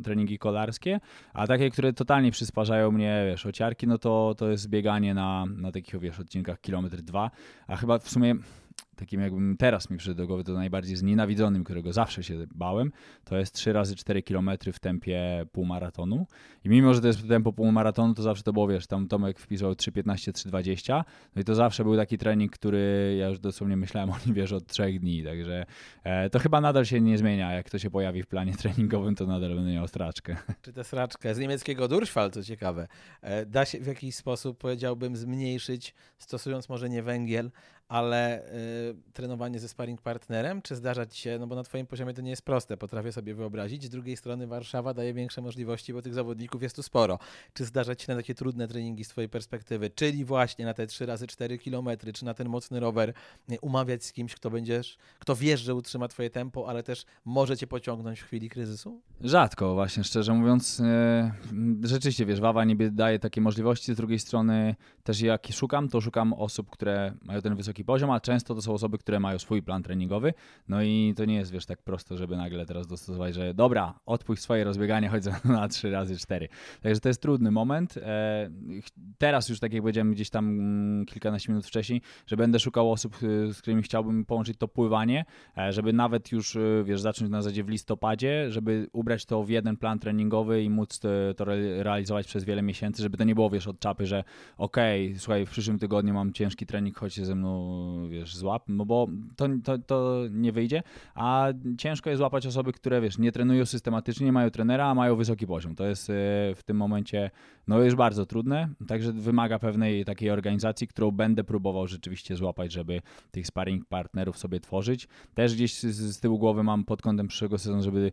treningi kolarskie, a takie, które totalnie przysparzają mnie, wiesz, ociarki, no to, to jest bieganie na, na takich, wiesz, odcinkach kilometr dwa, a chyba w sumie takim jakbym teraz mi przyszedł do głowy, to najbardziej znienawidzonym, którego zawsze się bałem, to jest 3 razy 4 km w tempie półmaratonu. I mimo, że to jest tempo półmaratonu, to zawsze to było, wiesz, tam Tomek wpisał 3.15, 3.20, no i to zawsze był taki trening, który ja już dosłownie myślałem o nim, wiesz, od trzech dni, także e, to chyba nadal się nie zmienia. Jak to się pojawi w planie treningowym, to nadal będę miał straczkę. *laughs* Czy tę straczkę z niemieckiego Durchfall, co ciekawe, e, da się w jakiś sposób, powiedziałbym, zmniejszyć, stosując może nie węgiel, ale y, trenowanie ze sparring partnerem, czy zdarza ci się, no bo na twoim poziomie to nie jest proste, potrafię sobie wyobrazić. Z drugiej strony Warszawa daje większe możliwości, bo tych zawodników jest tu sporo. Czy zdarza ci się na takie trudne treningi z twojej perspektywy, czyli właśnie na te 3 razy 4 kilometry, czy na ten mocny rower, y, umawiać z kimś, kto będziesz, kto wiesz, że utrzyma twoje tempo, ale też może cię pociągnąć w chwili kryzysu? Rzadko właśnie, szczerze mówiąc. E, rzeczywiście, wiesz, Wawa niby daje takie możliwości, z drugiej strony też jak szukam, to szukam osób, które mają ten wysoki poziom, a często to są osoby, które mają swój plan treningowy, no i to nie jest, wiesz, tak prosto, żeby nagle teraz dostosować, że dobra, odpuść swoje rozbieganie, chodź na 3 razy 4. Także to jest trudny moment. E, teraz już, tak jak powiedziałem gdzieś tam mm, kilkanaście minut wcześniej, że będę szukał osób, y, z którymi chciałbym połączyć to pływanie, e, żeby nawet już, y, wiesz, zacząć na zasadzie w listopadzie, żeby ubrać to w jeden plan treningowy i móc to realizować przez wiele miesięcy, żeby to nie było, wiesz, od czapy, że okej, okay, słuchaj, w przyszłym tygodniu mam ciężki trening, chodź się ze mną, wiesz, złap, no bo to, to, to nie wyjdzie, a ciężko jest złapać osoby, które, wiesz, nie trenują systematycznie, nie mają trenera, a mają wysoki poziom. To jest e, w tym momencie, no już bardzo trudne, także wymaga pewnej takiej organizacji, którą będę próbował rzeczywiście złapać, żeby tych sparring partnerów sobie tworzyć. Też gdzieś z, z tyłu głowy mam pod kątem przyszłego sezonu, żeby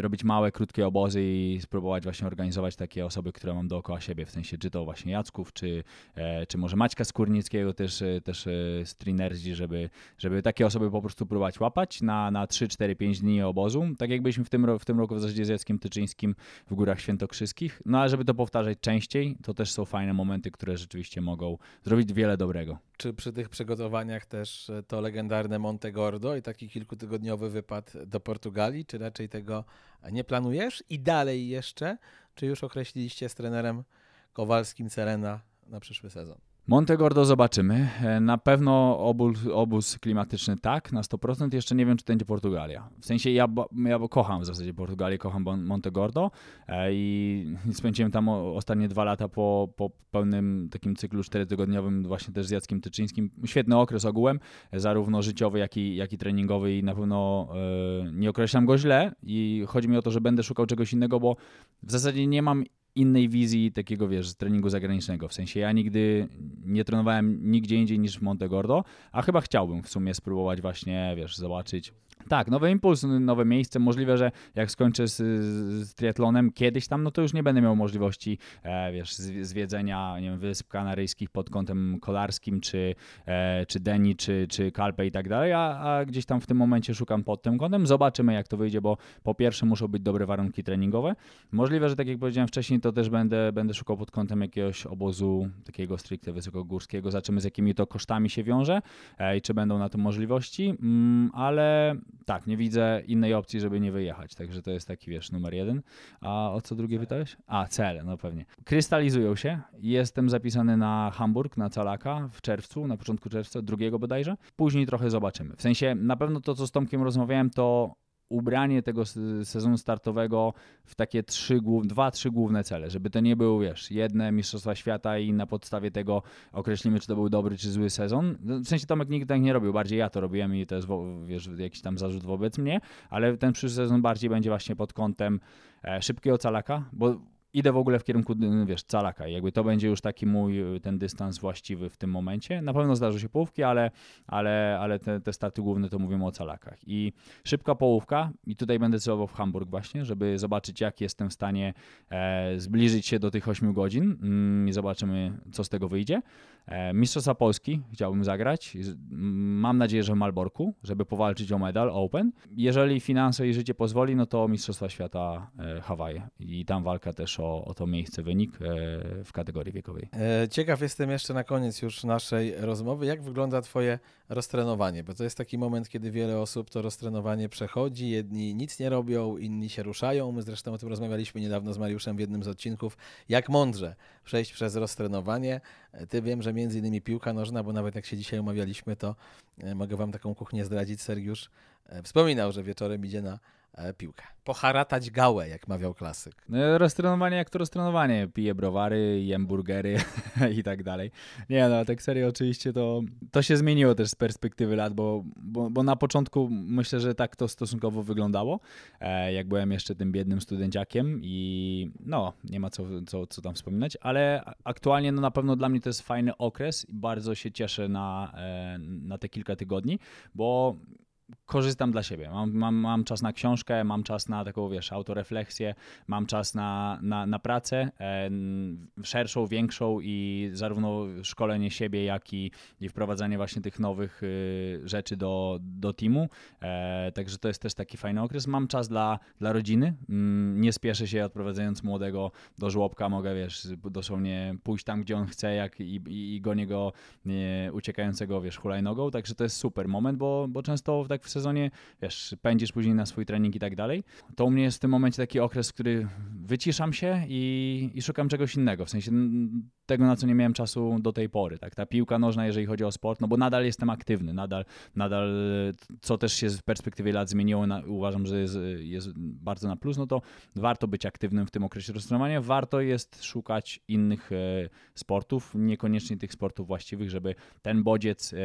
robić małe, krótkie obozy i spróbować właśnie organizować takie osoby, które mam dookoła siebie, w sensie czy to właśnie Jacków, czy, e, czy może Maćka Skórnickiego, też, e, też z Trinerzi, żeby, żeby takie osoby po prostu próbować łapać na, na 3, 4, 5 dni obozu, tak jak byliśmy w tym, w tym roku w zasadzie z Jackiem Tyczyńskim w Górach Świętokrzyskich, no a żeby to powtarzać częściej, to też są fajne momenty, które rzeczywiście mogą zrobić wiele dobrego. Czy przy tych przygotowaniach też to legendarne Monte Gordo i taki kilkutygodniowy wypad do Portugalii, czy raczej tego tego nie planujesz? I dalej jeszcze, czy już określiliście z trenerem Kowalskim Serena na przyszły sezon? Montegordo zobaczymy. E, na pewno obóz, obóz klimatyczny tak, na 100%. Jeszcze nie wiem, czy to będzie Portugalia. W sensie ja, ja kocham w zasadzie Portugalię, kocham Montegordo e, i *laughs* spędziłem tam ostatnie dwa lata po, po pełnym takim cyklu czterotygodniowym właśnie też z Jackiem Tyczyńskim. Świetny okres ogółem, zarówno życiowy, jak i, jak i treningowy i na pewno e, nie określam go źle i chodzi mi o to, że będę szukał czegoś innego, bo w zasadzie nie mam innej wizji takiego, wiesz, treningu zagranicznego. W sensie ja nigdy nie trenowałem nigdzie indziej niż w Montegordo, a chyba chciałbym w sumie spróbować właśnie, wiesz, zobaczyć tak, nowy impuls, nowe miejsce. Możliwe, że jak skończę z, z triatlonem kiedyś tam, no to już nie będę miał możliwości, e, wiesz, zwiedzenia, nie wiem, Wysp Kanaryjskich pod kątem kolarskim, czy, e, czy Deni, czy, czy Kalpe i tak dalej, a, a, gdzieś tam w tym momencie szukam pod tym kątem. Zobaczymy, jak to wyjdzie, bo po pierwsze muszą być dobre warunki treningowe. Możliwe, że tak jak powiedziałem wcześniej, to też będę, będę szukał pod kątem jakiegoś obozu takiego stricte wysokogórskiego. Zobaczymy, z jakimi to kosztami się wiąże e, i czy będą na to możliwości, mm, ale tak, nie widzę innej opcji, żeby nie wyjechać. Także to jest taki, wiesz, numer jeden. A o co drugie pytałeś? A, cele, no pewnie. Krystalizują się. Jestem zapisany na Hamburg, na Calaka w czerwcu, na początku czerwca, drugiego bodajże. Później trochę zobaczymy. W sensie, na pewno to, co z Tomkiem rozmawiałem, to ubranie tego sezonu startowego w takie trzy, dwa, trzy główne cele, żeby to nie był, wiesz, jedne Mistrzostwa Świata i na podstawie tego określimy, czy to był dobry, czy zły sezon. W sensie Tomek nigdy tak nie robił, bardziej ja to robiłem i to jest, wiesz, jakiś tam zarzut wobec mnie, ale ten przyszły sezon bardziej będzie właśnie pod kątem e, szybkiego calaka, bo idę w ogóle w kierunku, wiesz, calaka jakby to będzie już taki mój y, ten dystans właściwy w tym momencie. Na pewno zdarzą się połówki, ale, ale, ale te, te starty główne to mówimy o calakach. I szybka połówka i tutaj będę celował w Hamburg właśnie, żeby zobaczyć jak jestem w stanie e, zbliżyć się do tych 8 godzin mm, i zobaczymy co z tego wyjdzie. E, Mistrzostwa Polski chciałbym zagrać. Mam nadzieję, że w Malborku, żeby powalczyć o medal Open. Jeżeli finanse i życie pozwoli, no to Mistrzostwa Świata e, Hawaje i tam walka też o, o to miejsce, wynik e, w kategorii wiekowej. Ciekaw jestem jeszcze na koniec już naszej rozmowy, jak wygląda Twoje roztrenowanie, bo to jest taki moment, kiedy wiele osób to roztrenowanie przechodzi, jedni nic nie robią, inni się ruszają. My zresztą o tym rozmawialiśmy niedawno z Mariuszem w jednym z odcinków, jak mądrze przejść przez roztrenowanie. E, ty wiem, że między innymi piłka nożna, bo nawet jak się dzisiaj umawialiśmy, to mogę Wam taką kuchnię zdradzić. Sergiusz wspominał, że wieczorem idzie na e, piłkę. Poharatać gałę, jak mawiał klasyk. No, roztrenowanie jak to roztrenowanie. Piję browary, jem burgery *laughs* i tak dalej. Nie no, tak serio oczywiście to, to się zmieniło też z perspektywy lat, bo, bo, bo na początku myślę, że tak to stosunkowo wyglądało, e, jak byłem jeszcze tym biednym studenciakiem i no, nie ma co, co, co tam wspominać, ale aktualnie no na pewno dla mnie to jest fajny okres i bardzo się cieszę na, e, na te kilka tygodni, bo korzystam dla siebie. Mam, mam, mam czas na książkę, mam czas na taką, wiesz, autorefleksję, mam czas na, na, na pracę e, szerszą, większą i zarówno szkolenie siebie, jak i, i wprowadzanie właśnie tych nowych y, rzeczy do, do teamu. E, także to jest też taki fajny okres. Mam czas dla, dla rodziny. Mm, nie spieszę się odprowadzając młodego do żłobka. Mogę, wiesz, dosłownie pójść tam, gdzie on chce jak i, i, i go nie, uciekającego, wiesz, hulajnogą. Także to jest super moment, bo, bo często tak w sezonie, wiesz, pędzisz później na swój trening i tak dalej. To u mnie jest w tym momencie taki okres, który wyciszam się i, i szukam czegoś innego, w sensie tego, na co nie miałem czasu do tej pory. Tak? Ta piłka nożna, jeżeli chodzi o sport, no bo nadal jestem aktywny, nadal, nadal co też się w perspektywie lat zmieniło, na, uważam, że jest, jest bardzo na plus, no to warto być aktywnym w tym okresie roztrenowania, warto jest szukać innych e, sportów, niekoniecznie tych sportów właściwych, żeby ten bodziec e,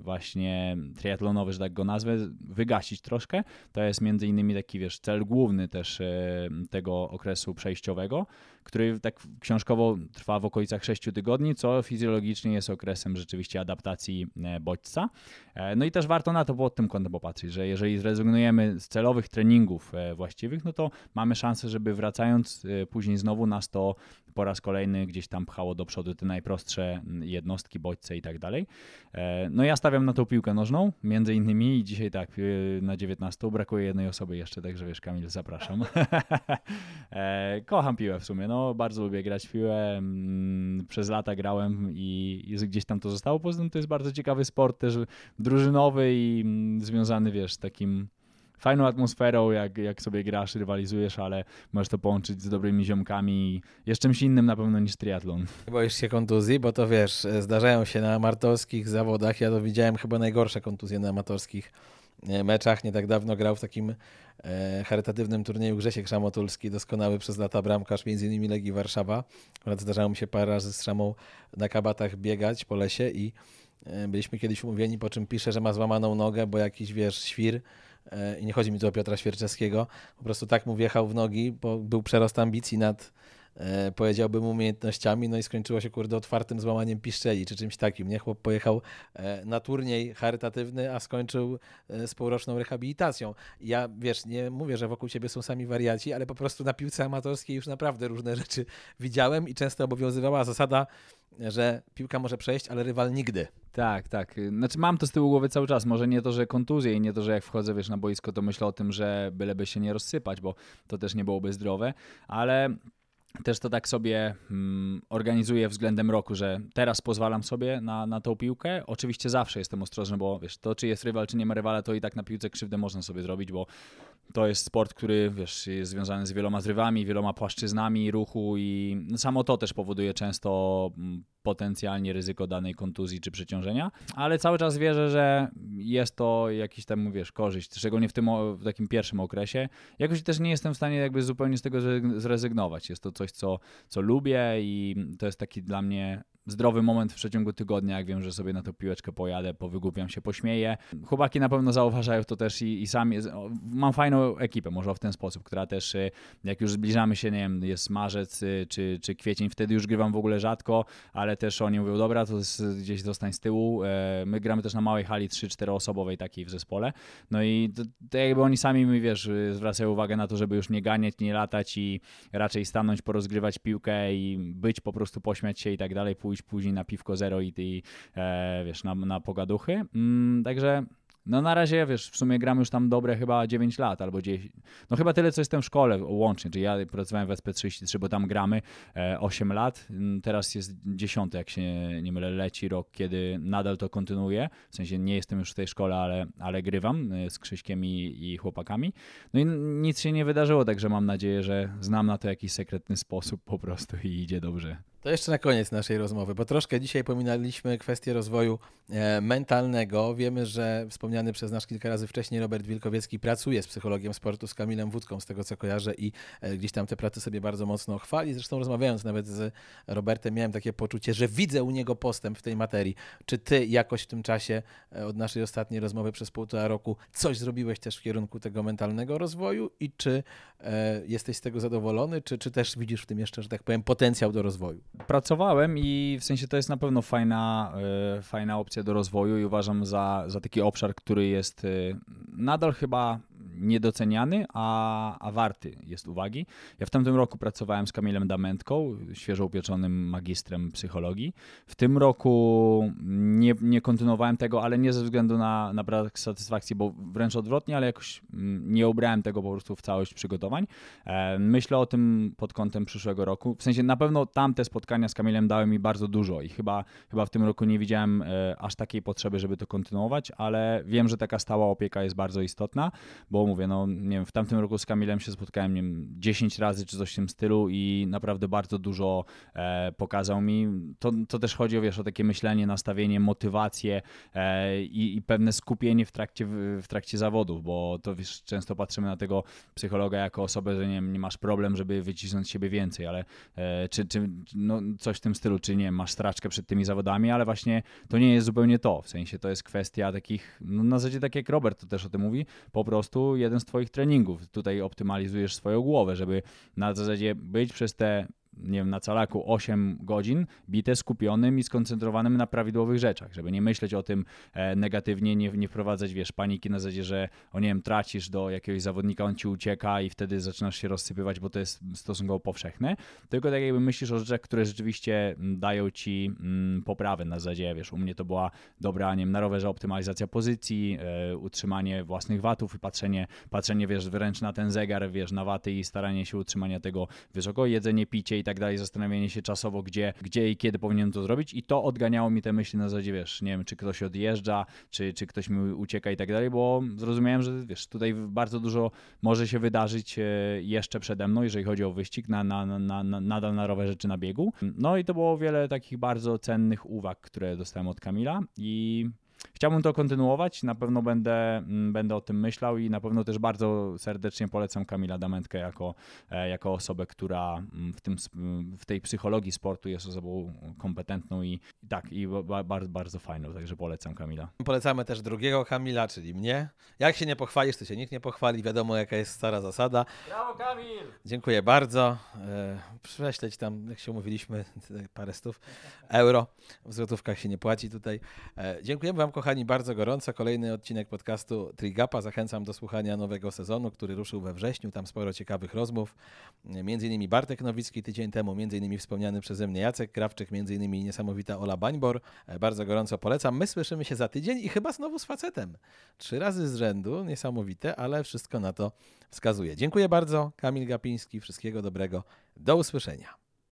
właśnie triatlonowy, że tak go nazwę, wygasić troszkę. To jest między innymi taki, wiesz, cel główny też e, tego okresu przejściowego, który tak książkowo trwa w okolicach 6 tygodni, co fizjologicznie jest okresem rzeczywiście adaptacji e, bodźca. E, no i też warto na to pod tym kątem popatrzeć, że jeżeli zrezygnujemy z celowych treningów właściwych, no to mamy szansę, żeby wracając później znowu nas to po raz kolejny gdzieś tam pchało do przodu te najprostsze jednostki, bodźce i tak dalej. No ja stawiam na tą piłkę nożną, między innymi i dzisiaj tak, na 19 brakuje jednej osoby jeszcze, także wiesz, Kamil, zapraszam. *laughs* E, kocham piłę w sumie, no bardzo lubię grać w piłę, mm, przez lata grałem i, gdzieś tam to zostało, poza tym to jest bardzo ciekawy sport też drużynowy i mm, związany, wiesz, z takim fajną atmosferą, jak, jak sobie grasz, rywalizujesz, ale możesz to połączyć z dobrymi ziomkami i jeszcze czymś innym na pewno niż triatlon. Boisz się kontuzji, bo to wiesz, zdarzają się na amatorskich zawodach, ja to widziałem chyba najgorsze kontuzje na amatorskich. E, meczach. Nie tak dawno grał w takim e, charytatywnym turnieju Grzesiek Szamotulski, doskonały przez lata bramkarz m.in. Legii Warszawa. Akurat zdarzało mi się parę razy z Szamą na kabatach biegać po lesie i e, byliśmy kiedyś umówieni, po czym pisze, że ma złamaną nogę, bo jakiś, wiesz, świr i nie chodzi mi tu o Piotra Świerczewskiego, po prostu tak mu wjechał w nogi, bo był przerost ambicji nad e, powiedziałbym umiejętnościami, no i skończyło się kurde otwartym złamaniem piszczeli czy czymś takim, nie? Chłop pojechał e, na turniej charytatywny, a skończył e, z półroczną rehabilitacją. Ja, wiesz, nie mówię, że wokół ciebie są sami wariaci, ale po prostu na piłce amatorskiej już naprawdę różne rzeczy *laughs* widziałem i często obowiązywała zasada, że piłka może przejść, ale rywal nigdy. Tak, tak. Znaczy mam to z tyłu głowy cały czas. Może nie to, że kontuzje i nie to, że jak wchodzę wiesz, na boisko, to myślę o tym, że byleby się nie rozsypać, bo to też nie byłoby zdrowe, ale też to tak sobie mm, organizuję względem roku, że teraz pozwalam sobie na, na tą piłkę. Oczywiście zawsze jestem ostrożny, bo wiesz, to czy jest rywal, czy nie ma rywala, to i tak na piłce krzywdę można sobie zrobić, bo to jest sport, który wiesz, jest związany z wieloma zrywami, wieloma płaszczyznami ruchu i samo to też powoduje często mm, potencjalnie ryzyko danej kontuzji czy przeciążenia, ale cały czas wierzę, że jest to jakiś tam, wiesz, korzyść, szczególnie w tym w takim pierwszym okresie. Jakoś też nie jestem w stanie jakby zupełnie z tego zrezygnować. Jest to coś, co, co lubię i to jest taki dla mnie zdrowy moment w przeciągu tygodnia, jak wiem, że sobie na tą piłeczkę pojadę, powygłupiam się, pośmieję. Chłopaki na pewno zauważają to też i, i sami. Mam fajną ekipę, może w ten sposób, która też, y, jak już zbliżamy się, nie wiem, jest marzec y, czy, czy kwiecień, wtedy już grywam w ogóle rzadko, ale też oni mówią, dobra, to gdzieś zostań z tyłu. E, my gramy też na małej hali 3-4 osobowej takiej w zespole. No i to, to jakby oni sami mi, wiesz, zwracają uwagę na to, żeby już nie ganiać, nie latać i raczej stanąć, porozgrywać piłkę i być, po prostu pośmiać się i tak dalej, pójść pójść później na piwko zero i, i e, wiesz, na, na pogaduchy. Mm, także no na razie, wiesz, w sumie gram już tam dobre chyba 9 lat albo 10. No chyba tyle, co jestem w szkole łącznie, czyli ja pracowałem w SP33, bo tam gramy e, 8 lat. Mm, teraz jest 10, jak się nie mylę, leci rok, kiedy nadal to kontynuuję. W sensie nie jestem już w tej szkole, ale, ale grywam e, z Krzyśkiem i, i chłopakami. No i nic się nie wydarzyło, także mam nadzieję, że znam na to jakiś sekretny sposób po prostu i idzie dobrze. To jeszcze na koniec naszej rozmowy, bo troszkę dzisiaj pominęliśmy kwestię rozwoju e, mentalnego. Wiemy, że wspomniany przez nas kilka razy wcześniej Robert Wilkowiecki pracuje z psychologiem sportu, z Kamilem Wódką, z tego co kojarzę i e, gdzieś tam te prace sobie bardzo mocno chwali. Zresztą rozmawiając nawet z Robertem miałem takie poczucie, że widzę u niego postęp w tej materii. Czy ty jakoś w tym czasie e, od naszej ostatniej rozmowy przez półtora roku coś zrobiłeś też w kierunku tego mentalnego rozwoju i czy jesteś z tego zadowolony, czy, czy też widzisz w tym jeszcze, że tak powiem, potencjał do rozwoju? Pracowałem i w sensie to jest na pewno fajna, e, fajna opcja do rozwoju i uważam za, za taki obszar, który jest e, nadal chyba niedoceniany, a, a warty jest uwagi. Ja w tamtym roku pracowałem z Kamilem Damentką, świeżo upieczonym magistrem psychologii. W tym roku nie, nie kontynuowałem tego, ale nie ze względu na, na brak satysfakcji, bo wręcz odwrotnie, ale jakoś mm, nie ubrałem tego po prostu w całość przygotowań. E, myślę o tym pod kątem przyszłego roku. W sensie na pewno tamte spotkania z Kamilem dały mi bardzo dużo i chyba, chyba w tym roku nie widziałem e, aż takiej potrzeby, żeby to kontynuować, ale wiem, że taka stała opieka jest bardzo istotna, bo mówię, no nie wiem, w tamtym roku z Kamilem się spotkałem, nie wiem, 10 razy czy coś w tym stylu i naprawdę bardzo dużo e, pokazał mi. To, to też chodzi o, wiesz, o takie myślenie, nastawienie, motywację e, i, i, pewne skupienie w trakcie, w, w, trakcie zawodów, bo to wiesz, często patrzymy na tego psychologa jako osobę, że nie, nie masz problem, żeby wycisnąć z siebie więcej, ale e, czy, czy no, coś w tym stylu, czy nie, masz straczkę przed tymi zawodami, ale właśnie to nie jest zupełnie to, w sensie to jest kwestia takich, no na zasadzie tak jak Robert to też o tym mówi, po prostu jeden z twoich treningów. Tutaj optymalizujesz swoją głowę, żeby na zasadzie być przez te nie wiem, na calaku 8 godzin, bite skupionym i skoncentrowanym na prawidłowych rzeczach, żeby nie myśleć o tym e, negatywnie, nie, nie wprowadzać, wiesz, paniki na zasadzie, że o nie wiem, tracisz do jakiegoś zawodnika, on ci ucieka i wtedy zaczynasz się rozsypywać, bo to jest stosunkowo powszechne, tylko tak jakby myślisz o rzeczach, które rzeczywiście mm, dają ci mm, poprawę na zasadzie, wiesz, u mnie to była dobra, nie wiem, na rowerze optymalizacja pozycji, e, utrzymanie własnych watów i patrzenie, patrzenie, wiesz, wręcz na ten zegar, wiesz, na waty i staranie się utrzymania tego wysoko, jedzenie, picie i tak dalej, zastanawianie się czasowo, gdzie, gdzie i kiedy powinienem to zrobić i to odganiało mi te myśli na zasadzie, wiesz, nie wiem, czy ktoś odjeżdża, czy, czy ktoś mi ucieka i tak dalej, bo zrozumiałem, że wiesz, tutaj bardzo dużo może się wydarzyć e, jeszcze przede mną, jeżeli chodzi o wyścig, na, na, na, na, nadal na rowerze czy na biegu. No i to było wiele takich bardzo cennych uwag, które dostałem od Kamila i Chciałbym to kontynuować, na pewno będę, mm, będę o tym myślał i na pewno też bardzo serdecznie polecam Kamila Damentkę jako, e, jako osobę, która mm, w, tym, w tej psychologii sportu jest osobą kompetentną i, tak, i bardzo, bardzo fajną, także polecam Kamila. Polecamy też drugiego Kamila, czyli mnie. Jak się nie pochwalisz, to się nikt nie pochwali, wiadomo jaka jest stara zasada. Brawo Kamil! Dziękuję bardzo. E, prześleć tam, jak się umówiliśmy, *laughs* parę stów euro. W złotówkach się nie płaci tutaj. E, dziękujemy Wam, kochani, bardzo gorąco. Kolejny odcinek podcastu Trigapa. Zachęcam do słuchania nowego sezonu, który ruszył we wrześniu. Tam sporo ciekawych rozmów. Między innymi Bartek Nowicki tydzień temu, między innymi wspomniany przeze mnie Jacek Krawczyk, między innymi niesamowita Ola Bańbor. E, bardzo gorąco polecam. My słyszymy się za tydzień i chyba znowu z facetem. Trzy razy z rzędu, niesamowite, ale wszystko na to wskazuje. Dziękuję bardzo. Kamil Gapiński, wszystkiego dobrego. Do usłyszenia.